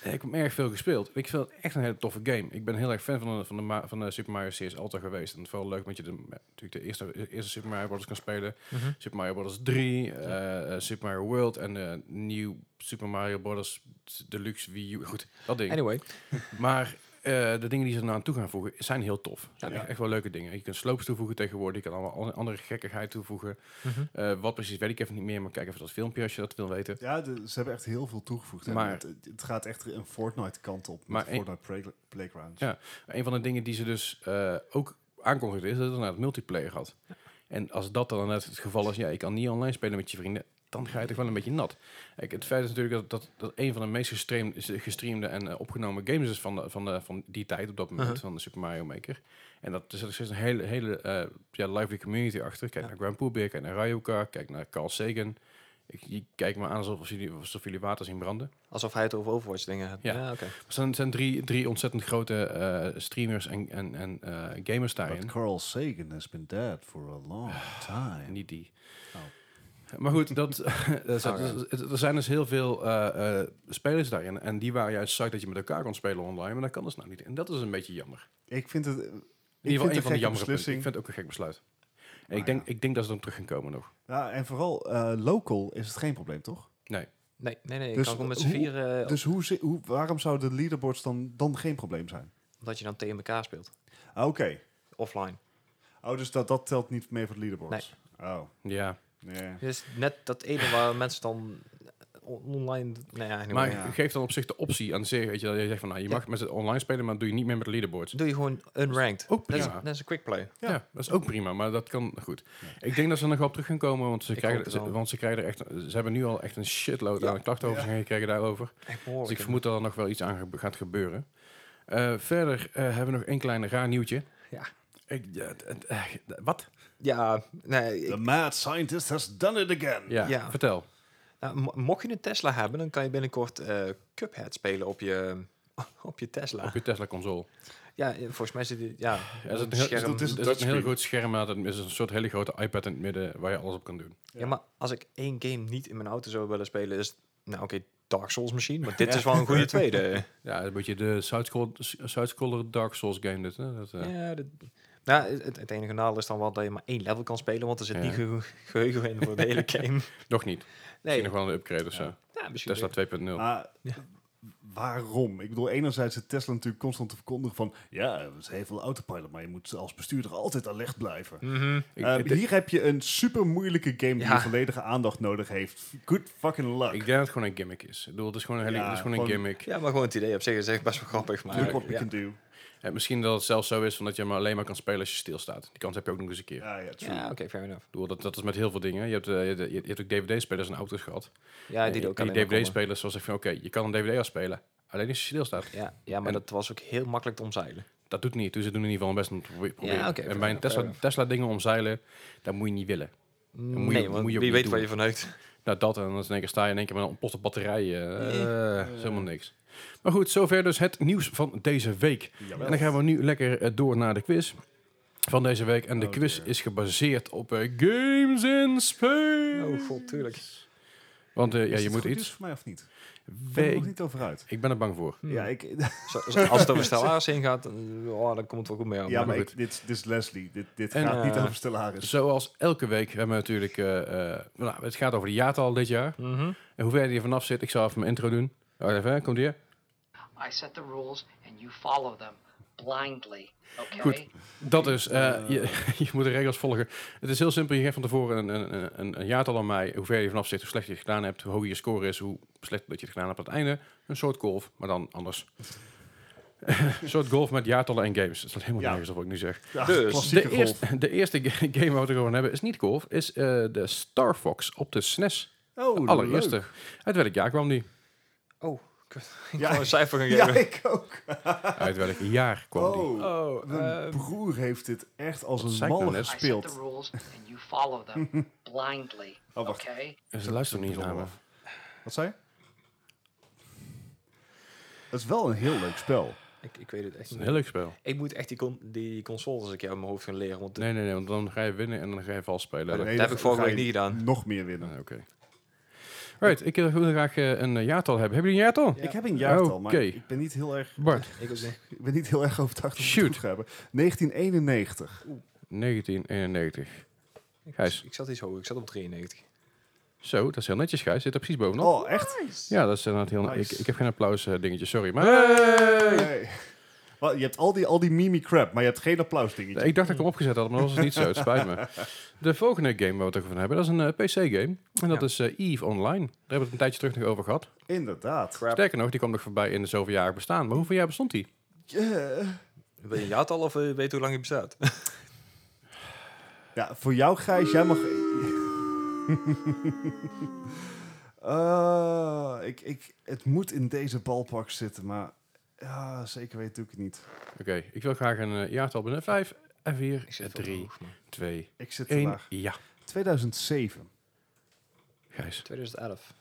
Eh, Ik heb erg veel gespeeld. Ik vind het echt een hele toffe game. Ik ben heel erg fan van de, van de, van de Super Mario series altijd geweest. En het is vooral leuk dat je de, natuurlijk de eerste, de eerste Super Mario Bros. kan spelen. Super Mario Bros. 3, eh, eh, Super Mario World en eh New Super Mario Bros. Deluxe Wii U. Goed, dat ding. anyway. Maar eh, de dingen die ze aan toe gaan voegen zijn heel tof. Zijn Ja. echt, echt wel leuke dingen. Je kunt slopes toevoegen tegenwoordig. Je kan allemaal an- andere gekkigheid toevoegen. Mhm. Eh, wat precies weet ik even niet meer. Maar kijk even dat filmpje als je dat wil weten. Ja, de- ze hebben echt heel veel toegevoegd. hè. Maar- het, het gaat echt een Fortnite kant op. Maar Met een- Fortnite Play- Playgrounds. Ja. Een van de dingen die ze dus eh, ook aankondigden is dat het inderdaad multiplayer had. En als dat dan net het geval is, ja, je kan niet online spelen met je vrienden, dan ga je toch wel een beetje nat. Kijk, het feit is natuurlijk dat, dat, dat een van de meest gestream, gestreamde en eh, opgenomen games is van, de, van, de, van die tijd op dat moment, Uh-huh. van de Super Mario Maker. En dat er zit steeds een hele, hele eh, ja, lively community achter. Kijk Ja. naar Grand Poobie, kijk naar Ryuka, kijk naar Carl Sagan. Ik, je kijkt me aan alsof jullie, alsof jullie water zien branden. Alsof hij het over Overwatch dingen heeft. Ja. Ja, oké. Er zijn, zijn drie, drie ontzettend grote eh, streamers en, en, en eh, gamers daarin. But Carl Sagan has been dead for a long time. Niet die. Oh. Maar goed, dat, er, zijn, Oh, ja. er- zijn dus heel veel eh, eh, spelers daarin. En die waren juist psyched dat je met elkaar kon spelen online. Maar dat kan dus nou niet. En dat is een beetje jammer. Ik vind het... In ieder geval een van de jammere. Ik vind het ook een gek besluit. En ik, denk, ja. ik denk dat ze dan terug gaan komen nog. Ja, en vooral eh, local is het geen probleem, toch? Nee. Nee, nee, nee. Dus kan gewoon met z'n hoe- vier, eh, Dus hoe, hoe, waarom zouden de leaderboards dan, dan geen probleem zijn? omdat je dan tegen elkaar speelt. Ah, Oké. Offline. Oh, dus dat, dat telt niet mee voor de leaderboards? Oh, Ja. Nee. Dus net dat ene waar mensen dan on- online... Nou ja, anyway. Maar ja. geef dan op zich de optie aan zich, weet je, dat je zegt van, nou, je Ja. mag met het online spelen, maar doe je niet meer met de leaderboards. doe je gewoon unranked. Ook Dat is, prima. dat is een quick play. Ja. dat is ook prima, maar dat kan goed. Ik denk dat ze er nog wel op terug gaan komen, want ze, Ik krijgen, ze, want ze krijgen er echt, ze hebben nu al echt een shitload Ja. aan klachten over Ja. zich gekregen daarover. Dus ik vermoed dat er nog wel iets aan ge- gaat gebeuren. Eh, verder eh, hebben we nog een klein raar nieuwtje. Ja. Ik, eh, wat? Ja, nee, ik- The mad scientist has done it again. Ja, Ja. vertel. nou, mo- mocht je een Tesla hebben, dan kan je binnenkort eh, Cuphead spelen op je, op je Tesla. Op je Tesla console. Ja, eh, volgens mij zit die, ja, Ja, er een heel, scherm. dat is- er zit een heel groot scherm. Het is een soort hele grote iPad in het midden waar je alles op kan doen. Ja, maar als ik één game niet in mijn auto zou willen spelen, is het- nou oké, Dark Souls misschien, maar dit is wel een goede tweede. Ja, een beetje de side-scroll- side-scroller Dark Souls game dit. Hè? Dat, eh, Ja, dit- nou, het, het enige nadeel is dan wel dat je maar één level kan spelen, want er zit Ja. niet ge- geheugen in voor de hele game. Nog niet. Nee, Misschien nog wel een upgrade of zo. ja, misschien Tesla weer. 2.0. Maar Ja. waarom? Ik bedoel, enerzijds zit Tesla natuurlijk constant te verkondigen van... Ja, ze heeft wel autopilot, maar je moet als bestuurder altijd alert blijven. Mhm. Eh, ik, denk- hier heb je een super moeilijke game die Ja. volledige aandacht nodig heeft. Good fucking luck. ik denk dat het gewoon een gimmick is. Ik bedoel, het is gewoon een, hele, Ja, het is gewoon een gimmick. Ja, maar gewoon het idee op zich is echt best wel grappig. Maar, Look what we ja. can do. Eh, misschien dat het zelfs zo is van dat je maar alleen maar kan spelen als je stilstaat. Die kans heb je ook nog eens een keer. Ja, ja, true. Ja, oké, fair enough. Ik bedoel, dat, dat is met heel veel dingen. Je hebt, eh, je, je hebt ook DVD-spelers en auto's gehad. Ja, die Eh, er ook en die. DVD-spelers zoals ik van, oké, je kan een DVD afspelen. Alleen als je stilstaat. Ja, ja, maar En- dat was ook heel makkelijk te omzeilen. Dat doet niet. Dus ze doen in ieder geval best een probe- proberen. Ja, oké, en bij een Tesla. Tesla dingen omzeilen, dat moet je niet willen. moet je- want moet je wie niet weet doen. waar je vanuit. Nou, dat en dan is in één keer sta je in één keer met een ontplofte batterij. eh, eh, is helemaal niks. Maar goed, zover dus het nieuws van deze week. Jawel. En dan gaan we nu lekker eh, door naar de quiz van deze week. En de Oh, quiz dear. is gebaseerd op eh, Games in Space. Oh, god, tuurlijk. Want eh, ja, Is je het moet goed iets... nieuws voor mij of niet? Ik ben er nog niet over uit. Ik ben er bang voor. Hmm. Ja, ik, als het over Stellaris heen gaat, dan, oh, dan komt het wel goed mee. aan. ja, Maar maar goed. ik, dit, dit is Leslie. Dit, dit En, gaat niet over Stellaris. Zoals elke week hebben we natuurlijk... eh, eh, nou, het gaat over de jaartal dit jaar. Mhm. En hoe ver die er vanaf zit, ik zal even mijn intro doen. Even, komt hier. I set the rules and you follow them blindly. Okay? Goed. Dat is, eh, je, je moet de regels volgen. Het is heel simpel. Je geeft van tevoren een, een, een, een jaartal aan mij. Hoe ver je vanaf zit, hoe slecht je het gedaan hebt, hoe hoog je score is, hoe slecht dat je het gedaan hebt aan het einde. Een soort golf, maar dan anders. een soort golf met jaartallen en games. Dat is helemaal Ja. nergens op wat ik nu zeg. Ja, dus, De golf. de eerste ga- game waar we het over gaan hebben is niet golf, is eh, de Star Fox op de SNES. Oh, De allereerste. leuk. Uit welk jaar kwam die? Oh. ik Ja. een cijfer gaan Ja, geven. ik ook. Uit welk jaar kwam die? Oh, Oh, mijn ehm, broer heeft dit echt als een ik nou mal? I set gespeeld. the rules and you follow them blindly. Oh, wacht. Okay? Ze luisteren niet naar me. Wat zei je? Dat is wel een heel leuk spel. ik, ik weet het echt een niet. heel leuk spel. Ik moet echt die, con die consoles een keer uit mijn hoofd gaan leren. Want Nee, nee, nee, want dan ga je winnen en dan ga je vals spelen. Dat- Nee, dat dan heb ik vorige week niet gedaan. Nog meer winnen. Ah, Oké. Right, ik wil graag eh, een eh, jaartal hebben. Hebben jullie een jaartal? Ja. Ik heb een jaartal, maar Oké. ik ben niet heel erg, Bart, ik ook niet. ik ben niet heel erg overtuigd we Shoot. het goed hebben. 1991. 1991. Ik, Gijs. ik zat iets hoger, ik zat op 93. Zo, dat is heel netjes, Gijs. Zit er precies bovenop. Oh, echt? Ja, dat is inderdaad heel... Nice. Ik, ik heb geen applaus eh, dingetje, sorry. Maar Hey. Je hebt al die, al die mimi crap, maar je hebt geen applaus dingetje. Nee, ik dacht dat ik hem opgezet had, maar dat was het niet zo. Het spijt me. De volgende game waar we het over gaan hebben, dat is een eh, PC-game. En dat Ja. is eh, EVE Online. Daar hebben we het een tijdje terug nog over gehad. Inderdaad. Crap. Sterker nog, die kwam nog voorbij in de zoveel jaar bestaan. Maar hoeveel jaar bestond die? Yeah. Wil je een jaartal of eh, weet je hoe lang je bestaat? Ja, voor jou Gijs, jij mag... Eh, ik, ik, het moet in deze balpak zitten, maar ja, zeker weet doe ik het niet. Oké, ik wil graag een eh, jaartal binnen 5 en 4, Ik zit 3, hoog, man. 2, Ik zit te 1. laag. Ja, 2007. Gijs. 2011.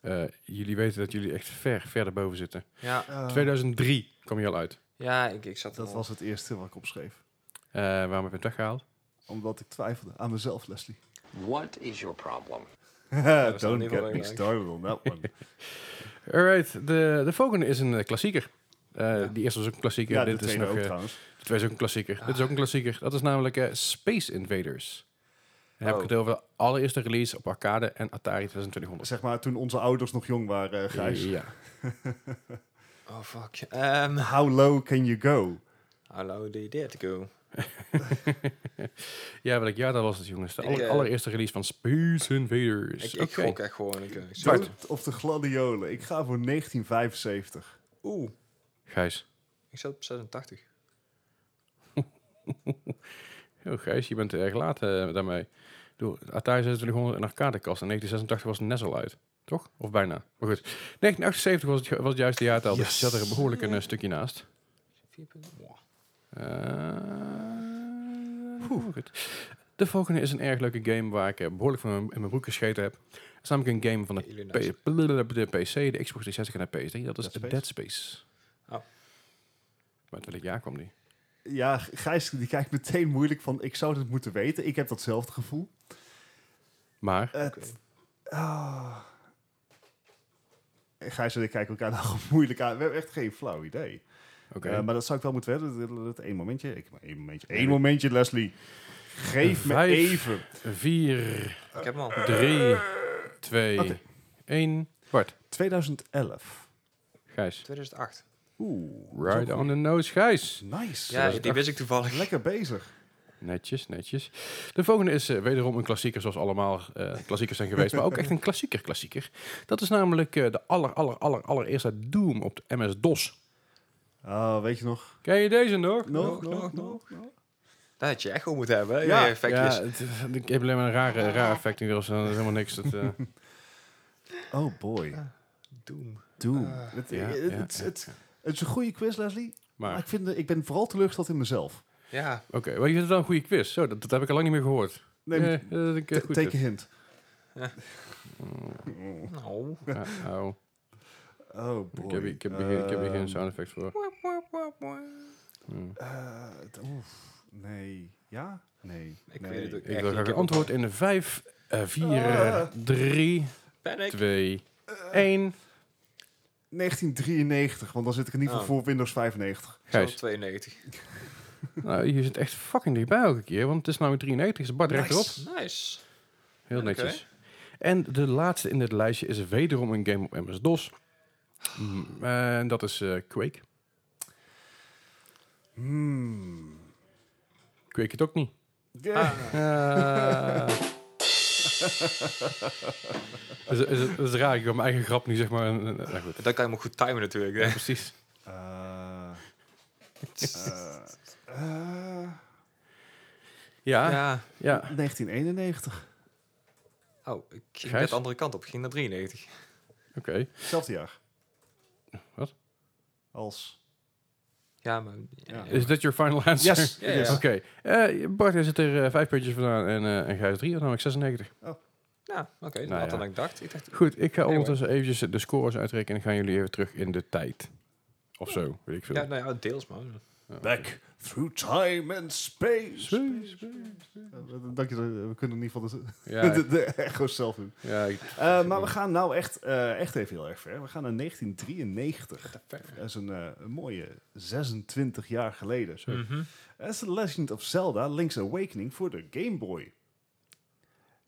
eh, jullie weten dat jullie echt ver, ver boven zitten. Ja, Eh, 2003 kwam je al uit. ja ik, ik zat dat was het eerste wat ik opschreef. Eh, waarom heb je het weggehaald? Omdat ik twijfelde aan mezelf, Leslie. What is your problem? Don't niet get me started on that one. Alright, de, de volgende is een eh, klassieker. Eh, Ja. Die eerste was ook een klassieker. ja, de Dit is nog, ook eh, trouwens. de tweede is ook een klassieker. Dit is ook een klassieker. Dat is namelijk Space Invaders. Dan heb Oh. ik het over de allereerste release op arcade en Atari 2200. Zeg maar toen onze ouders nog jong waren, Gijs. Ja. Oh, fuck. Ehm How low can you go? how low do you dare to go? ja, welk jaar dat was het, jongens? De Ik, aller- eh, allereerste release van Space Invaders. Ik, ik Oké. gok echt gewoon. Ik, Dood of de gladiolen. Ik ga voor 1975. Oeh, Gijs. ik zat op 86. Oh, Gijs, je bent erg laat eh, daarmee. Doe, Atari 2600 en arcadekast. In 1986 was het NES al uit. Toch? Of bijna. Maar goed. 1978 was het, was het juiste jaartal. Dus Yes. je zat er behoorlijk een eh, stukje naast. 4 Eh, goed. De volgende is een erg leuke game waar ik eh, behoorlijk van in mijn broek gescheten heb. Het is namelijk een game van de. P- de PC, de Xbox 360 en de PS3. Dat is Dead Space? Dead Space. Oh. Maar welk jaar kwam die? Ja, Gijs die kijkt meteen moeilijk van... Ik zou het moeten weten. Ik heb datzelfde gevoel. Maar, Het, Oké. ah. Gijs en ik kijken elkaar nou moeilijk aan. We hebben echt geen flauw idee. Oké. Eh, maar dat zou ik wel moeten weten. Dat, dat, dat één momentje. Ik, maar één momentje. Eén momentje, Leslie. Geef me Vijf. even. 4, Ik heb hem al. 3, 2, Oké. 1. Bart. 2011. Gijs. 2008. Oeh. Right on the nose, Gijs. Nice. Ja, die wist ik toevallig. Lekker bezig. Netjes, netjes. De volgende is eh, wederom een klassieker, zoals allemaal eh, klassiekers zijn geweest. maar ook echt een klassieker klassieker. Dat is namelijk eh, de aller, aller, aller, allereerste Doom op de MS-DOS. Ah, weet je nog? Ken je deze nog? Nog, nog, nog, nog. nog. Dat had je echt gewoon moeten hebben. hè? Ja. Ja, effectjes. Ja, het, ik heb alleen maar een rare, rare effect in, dus dat is helemaal niks. Dat, eh, Oh boy. Doom. Doom. Ah. het, ja, het, ja, het, ja, het- ja. het is een goede quiz, Leslie. Maar, Maar, ik, vind, de- ik ben vooral teleurgesteld in mezelf. Ja, oké, maar je vindt het wel een goede quiz. Zo, dat, dat heb ik al lang niet meer gehoord. Nee, Eh, dat ik, eh, goed take a hint. Mm, nou. ah, au. Oh boy. Ik heb, hier- ik, heb hier geen- ik heb hier geen sound effect voor. Oef, nee. Ja? Nee. Ik nee. weet het ook Ik echt wil graag Ik een antwoord in 5, 4, Ah. 3, Panic. 2, 1. 1993, want dan zit ik in ieder geval Oh. voor Windows 95. Gijs. 92. Nou, je zit echt fucking dichtbij elke keer, want het is namelijk 93, is Bart Nice. rechterop. Nice. Heel Oké. netjes. En de laatste in dit lijstje is wederom een game op MS-DOS. Mm, En dat is eh, Quake. Hmm. Quake het ook niet. Ja. Ah. is, is, is, is raar, ik wil mijn eigen grap nu zeg maar... Een, een- nou goed. Dat kan je maar goed timen natuurlijk. Hè. precies. Eh, eh, eh, Ja, ja. Ja. 1991. Oh, ik ging Gijs? net de andere kant op. Ik ging naar 93. oké. Hetzelfde jaar. Als... Ja, maar... Ja. Is that your final answer? Yes, Ja, it is. ja. Oké. Eh, Bart is het er eh, vijf puntjes vandaan en, eh en Gijs drie, dan namelijk 96. Ja, oké. Nou Nou, ja. dan ik dacht. Ik dacht... Goed, ik ga Anyway. ondertussen eventjes de scores uitrekenen en gaan jullie even terug in de tijd. Of zo, weet ik veel. Ja, nou ja, deels maar. Ja, Back through time and space. Space, Dank je, we kunnen in ieder geval de, Ja, de, de echo's zelf doen. ja, ik- Eh, maar we gaan nou echt, eh, echt even heel erg ver. We gaan naar 1993. Dat is een, eh, een mooie 26 jaar geleden. Mhm. Dat is The Legend of Zelda Link's Awakening voor de Game Boy.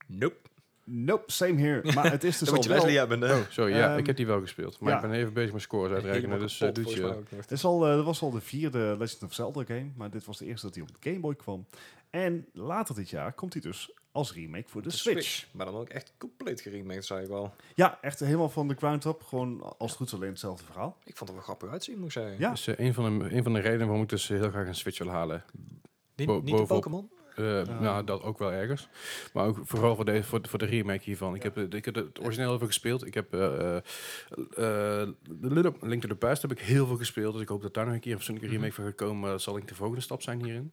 Nope. Nope, same here. Maar het is dus al je wel... Hebben. hè. Oh, sorry, ja, Ehm, ik heb die wel gespeeld. Maar ja. ik ben even bezig met scores uitrekenen, dus uh, kapot, doe volgens je. Het is al, eh, dat was al de vierde Legend of Zelda game, maar dit was de eerste dat hij op de Game Boy kwam. En later dit jaar komt hij dus als remake voor de, De Switch. Maar dan ook echt compleet geremaked, zei ik wel. Ja, echt helemaal van de ground up. Gewoon als het goed is alleen hetzelfde verhaal. Ik vond het wel grappig uitzien, moet ik zeggen. Ja. Dat is eh, een, van de, een van de redenen waarom ik dus heel graag een Switch wil halen. Niet, Bo- niet de. Pokémon? Eh, Ah. Nou, dat ook wel ergens. Maar ook vooral voor de, voor, voor de remake hiervan. Ik, heb, ik heb het origineel even gespeeld. Ik heb The Little Link to the Past heb ik heel veel gespeeld. Dus ik hoop dat daar nog een keer een fatsoenlijke remake van gaat komen. Maar dat zal ik de volgende stap zijn hierin.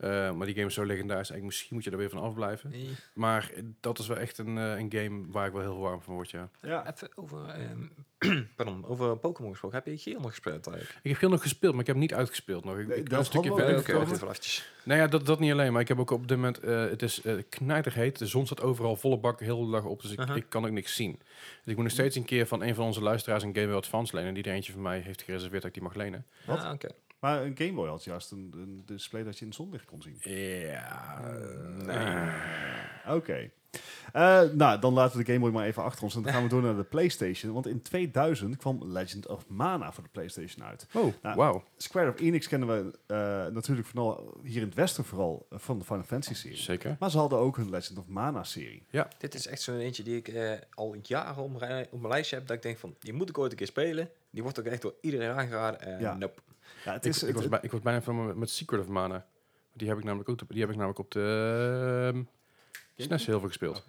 Eh, maar die game is zo legendarisch. Eigenlijk misschien moet je er weer van afblijven. Nee. Maar dat is wel echt een, eh, een game waar ik wel heel warm van word, ja. Ja. Even over, ehm, pardon, over Pokémon gesproken. Heb je Geel nog gespeeld eigenlijk? Ik heb veel nog gespeeld, maar ik heb hem niet uitgespeeld nog. Ik, Nee, ik ben dat een stukje verder even eventjes. Nou ja, dat, dat niet alleen, maar ik heb ook op dit moment, eh, het is uh, knijterheet, de zon staat overal volle bak, heel de dag op, dus ik, ik kan ook niks zien. Dus ik moet nog steeds een keer van een van onze luisteraars een Game Boy Advance lenen, die er eentje van mij heeft gereserveerd dat ik die mag lenen. Wat? Ah, oké. Maar een Game Boy had juist een, een display dat je in het zonlicht kon zien. Ja, Nee. Oké. Eh, nou, dan laten we de Game Boy maar even achter ons. En dan gaan we door naar de PlayStation. Want in 2000 kwam Legend of Mana voor de PlayStation uit. Oh, Nou, wauw. Square of Enix kennen we eh, natuurlijk vooral hier in het westen vooral eh, van de Final Fantasy serie. Zeker. Maar ze hadden ook een Legend of Mana serie. Dit is echt zo'n eentje die ik eh, al jaren op mijn, rij- op mijn lijstje heb. Dat ik denk van, die moet ik ooit een keer spelen. Die wordt ook echt door iedereen aangeraden. En Ja. nope. Ja, het Ik, is, ik, het- was bij, ik was bijna van met, met Secret of Mana. Die heb ik namelijk ook op- die heb ik namelijk op de ehm, SNES heel veel gespeeld.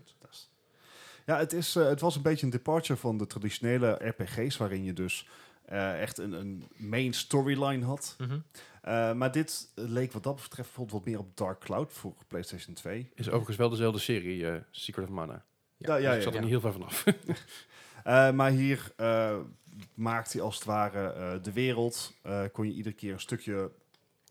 Ja, het, is, eh, het was een beetje een departure van de traditionele RPG's, waarin je dus eh, echt een, een main storyline had. Mhm. Eh, maar dit leek wat dat betreft bijvoorbeeld wat meer op Dark Cloud voor PlayStation 2. Is overigens wel dezelfde serie, eh, Secret of Mana. Ja, ja, Dus ja, ik zat er niet heel ver vanaf. Eh, maar hier eh, maakt hij als het ware eh, de wereld, eh, kon je iedere keer een stukje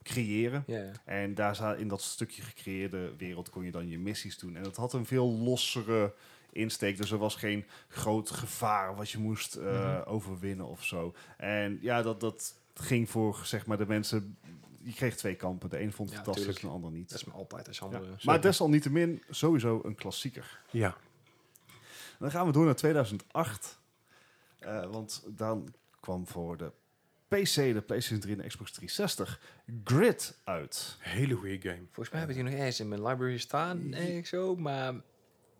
creëren. En daar in dat stukje gecreëerde wereld kon je dan je missies doen. En dat had een veel lossere insteek. Dus er was geen groot gevaar wat je moest eh, Mhm. overwinnen of zo. En ja, dat, dat ging voor zeg maar de mensen. Je kreeg twee kampen. De een vond het Ja, fantastisch, tuurlijk. de ander niet. Dat is me altijd als Ja. andere... Maar desalniettemin sowieso een klassieker. ja. Dan gaan we door naar 2008. Eh, want dan kwam voor de PC, de PlayStation 3 en de Xbox 360 Grid uit. Hele goede game. Volgens mij heb ik die nog ergens in mijn library staan. Ergens zo, maar...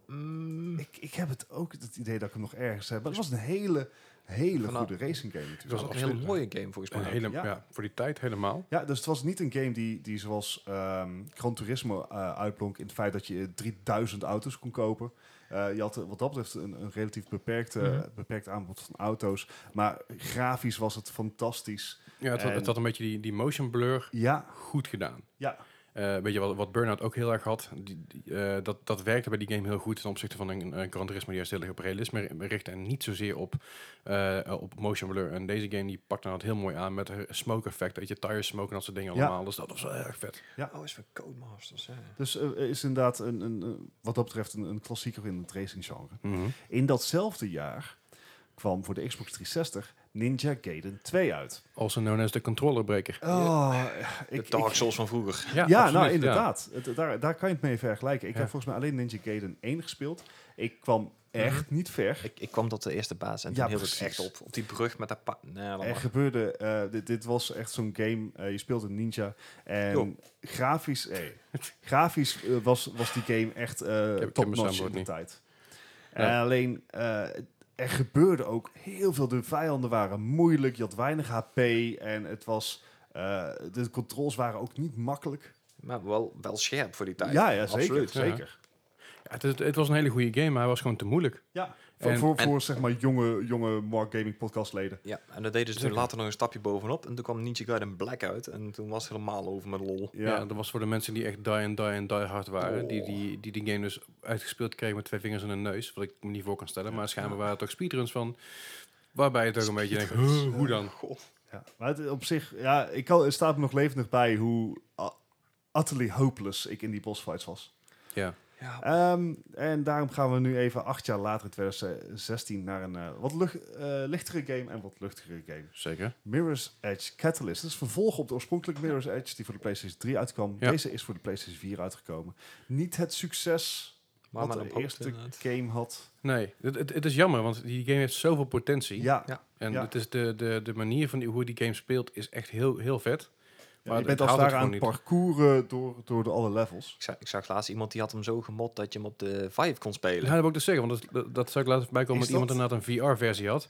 mm, Ik, ik heb het ook het idee dat ik hem nog ergens heb. Maar het was een hele, hele Vanaf- goede racing game het natuurlijk. was ook een hele mooie game volgens mij. hele, Ja. ja. voor die tijd helemaal. Ja, dus het was niet een game die, die zoals ehm Gran Turismo eh uitblonk in het feit dat je 3000 auto's kon kopen. Eh, je had wat dat betreft een, een relatief beperkte, Mhm. beperkt aanbod van auto's. Maar grafisch was het fantastisch. Ja, het, had, En- het had een beetje die, die motion blur Ja, goed gedaan. ja. Eh weet je wat, wat Burnout ook heel erg had? Die, die, eh, dat, dat werkte bij die game heel goed ten opzichte van een, een Gran Turismo die juist heel erg op realisme richt en niet zozeer op, eh, op motion blur. En deze game die pakt het heel mooi aan met een smoke effect, dat je tires smoke en dat soort dingen Ja. allemaal. Dus dat was wel erg vet. Oh, is van Codemasters. Ja. Dus is inderdaad een, een, een- wat dat betreft een, een klassieker in het racing genre. Mhm. In datzelfde jaar kwam voor de Xbox 360 Ninja Gaiden 2 uit. Also known as de controllerbreker. Oh, De ik, Dark ik- Souls van vroeger. Ja, absoluut, nou ja. inderdaad. Het- daar, daar kan je het mee vergelijken. Ik Ja. heb volgens mij alleen Ninja Gaiden 1 gespeeld. Ik kwam echt niet ver. Ik, ik kwam tot de eerste baas en Ja, toen hield ik echt op. Op die brug met dat pa... Nee, Er gebeurde, eh, dit, dit was echt zo'n game. eh, je speelt een ninja. En Jo. grafisch, eh, grafisch eh, was, was die game echt eh heb top mijn notch in de niet. tijd. Alleen, eh, er gebeurde ook heel veel. De vijanden waren moeilijk. Je had weinig HP. En het was, eh, de controls waren ook niet makkelijk. Maar wel, wel scherp voor die tijd. Ja, ja, zeker. Absoluut. Zeker. Ja, het, het was een hele goede game, maar hij was gewoon te moeilijk. Ja, En- voor, en- voor zeg maar jonge, jonge Mark Gaming podcastleden. Ja, en dat deden ze toen later nog een stapje bovenop. En toen kwam Ninja Gaiden Black uit. En toen was het helemaal over met lol. Ja. Ja, dat was voor de mensen die echt die en die en die hard waren. Die, die, die die game dus uitgespeeld kregen met twee vingers en een neus. Wat ik me niet voor kan stellen. Maar schijnbaar waren het ook speedruns van. Waarbij je toch een beetje denkt, "Huh, hoe dan? ja. Maar het, op zich, ja, ik kan, het staat me nog levendig bij hoe uh, utterly hopeless ik in die bossfights was. Ja, Ja, Ehm, en daarom gaan we nu even acht jaar later, in 2016, naar een eh, wat lucht, eh, lichtere game en wat luchtigere game. zeker. Mirror's Edge Catalyst. Dat is vervolg op de oorspronkelijke Mirror's Edge, die voor de PlayStation 3 uitkwam. Ja. Deze is voor de PlayStation 4 uitgekomen. Niet het succes maar wat de een eerste inderdaad. game had. Nee, het, het, het is jammer, want die game heeft zoveel potentie. Ja, Ja. En ja. het is de, de, de manier van die, hoe die game speelt is echt heel, heel vet. Ja, Maar je het bent als het ware het aan het parcouren door, door de alle levels. Ik zag, ik zag laatst iemand die had hem zo gemod dat je hem op de Vive kon Ja, spelen. dat wil ik dus zeggen, want dat, dat, dat zou ik laten bijkomen Is dat iemand inderdaad een VR-versie had.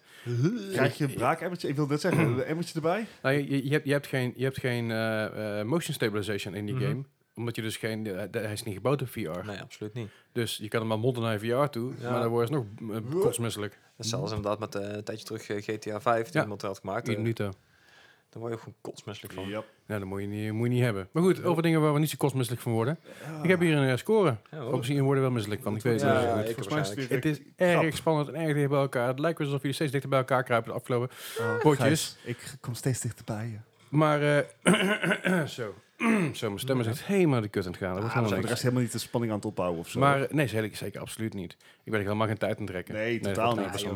Krijg je een braakemmertje? Ik wil net zeggen, een emmertje erbij. Nou, je, je, hebt, je hebt geen, je hebt geen eh, eh, motion stabilization in die Mhm. game. Omdat je dus geen... eh, hij is niet gebouwd op VR. Nee, absoluut niet. Dus je kan hem maar modden naar VR toe. Ja. Maar dan word je nog uh, kotsmisselijk. Zelfs inderdaad met eh, een tijdje terug GTA 5 die Ja. iemand had gemaakt. Daar word je gewoon kotsmisselijk van. Yep. Ja, dat moet je, niet, moet je niet hebben. Maar goed, over dingen waar we niet zo kotsmisselijk van worden. Ik heb hier een eh, score. Ja, hoor. misschien worden we wel misselijk van. Ik weet het Ja, niet. ja, het is grap. erg spannend en erg dicht bij elkaar. Het lijkt wel alsof jullie steeds dichter bij elkaar kruipen de afgelopen Oh, potjes. Ik kom steeds dichterbij je. Maar eh, zo. zo, mijn stem is echt helemaal de kut aan het gaan. Dat Ah, zijn de rest helemaal niet de spanning aan het opbouwen of zo. Maar nee, zeker, zeker absoluut niet. Ik ben er helemaal geen tijd aan het trekken. nee, totaal niet.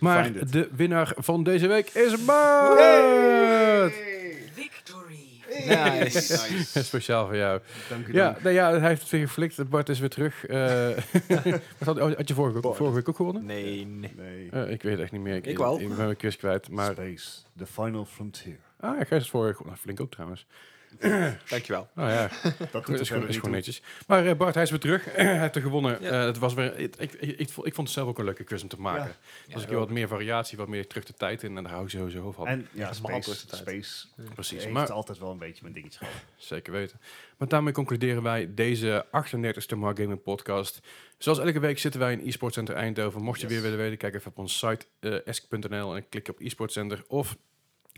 Maar fijn dit. de winnaar van deze week is Bart! Hey! Victory! Nice. Speciaal voor jou. Dank u Ja, dank. nou ja, hij heeft het weer geflikt. Bart is weer terug. Eh, wat had, had je vorige, Bart. vorige week ook gewonnen? Nee, nee. Nee. Eh, ik weet het echt niet meer. Ik wel. Ik ben mijn quiz kwijt. Maar, Space, the final frontier. ah, ja, Gijs is vorige week. Nou, flink ook trouwens. Dankjewel. Nou ja, Dat is, gewoon, is gewoon netjes. Maar eh, Bart, hij is weer terug. hij heeft er gewonnen. Ja. Eh, het was weer, ik, ik, ik, ik vond ik het zelf ook een leuke quiz om te maken. Ja. Er Ja, een keer wat meer variatie, wat meer terug de tijd in. En daar hou ik sowieso van. En ja, is Space, tijd. Space Precies. heeft Maar altijd wel een beetje mijn dingetje gehad. Zeker weten. Maar daarmee concluderen wij deze 38e Mark Gaming podcast. Zoals elke week zitten wij in eSports Center Eindhoven. Mocht je Yes. weer willen weten, kijk even op onze site uh, esk.nl en klik op eSports Center. Of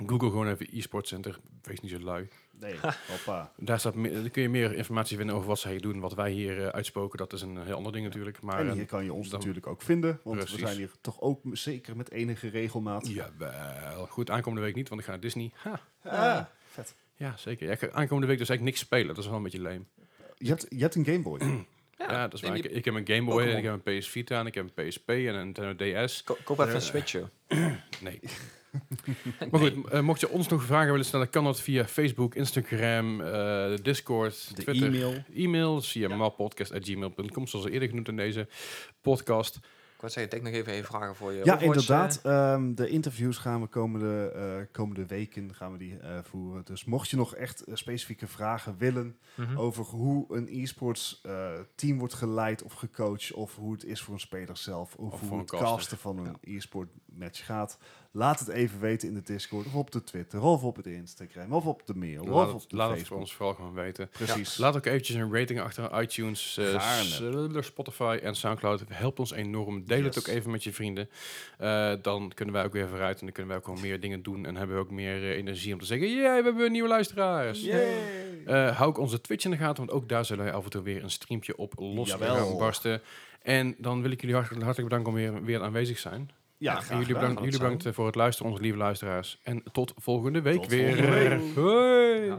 google gewoon even eSports Center. Wees niet zo lui. Nee, hoppa. Daar, staat meer, daar kun je meer informatie vinden over wat zij hier doen. Wat wij hier eh, uitspoken, dat is een heel ander ding natuurlijk. Maar en eh, hier kan je ons dan- natuurlijk ook vinden, want Precies. we zijn hier toch ook zeker met enige regelmaat. Jawel. Goed, aankomende week niet, want ik ga naar Disney. Ha. Ah, vet. Ja, zeker. Ja, aankomende week dus eigenlijk niks spelen. Dat is wel een beetje leem. Je hebt, je hebt een Game Boy. Ja, dat is waar. en Ik, heb een Game Boy, en Pokémon. ik heb een PS Vita en ik heb een PSP en een Nintendo DS. Ko- Koop even een Switch, joh. Nee. maar goed, eh, mocht je ons nog vragen willen stellen, kan dat via Facebook, Instagram, eh, Discord, De Twitter. e-mail. E-mail via mapodcast.gmail.com, zoals al eerder genoemd in deze podcast. Ik wou zeggen, denk nog even even vragen voor je. Ja, inderdaad. ehm, de interviews gaan we komende, eh, komende weken gaan we die, eh, voeren. Dus mocht je nog echt eh, specifieke vragen willen eh, mhm. over hoe een e-sports eh, team wordt geleid of gecoacht, of hoe het is voor een speler zelf, of, Of hoe voor een het caster. casten van een e-sport match gaat, laat het even weten in de Discord, of op de Twitter, of op het Instagram, of op de mail, Laat of het, op de laat het voor Facebook. ons vooral gewoon weten. Precies. Laat ook eventjes een rating achter iTunes, eh, s- Spotify en Soundcloud. Het helpt ons enorm. Deel het ook even met je vrienden. Eh, dan kunnen wij ook weer vooruit en dan kunnen wij ook gewoon meer dingen doen. En hebben we ook meer eh, energie om te zeggen, ja, we hebben nieuwe luisteraars. Eh, hou ook onze Twitch in de gaten, want ook daar zullen wij af en toe weer een streampje op los gaan barsten. En dan wil ik jullie hartelijk, hartelijk bedanken om weer, weer aanwezig te zijn. Ja, graag jullie bedankt, jullie bedankt eh, voor het luisteren, onze lieve luisteraars. En tot volgende week Tot weer. volgende week. Hoi!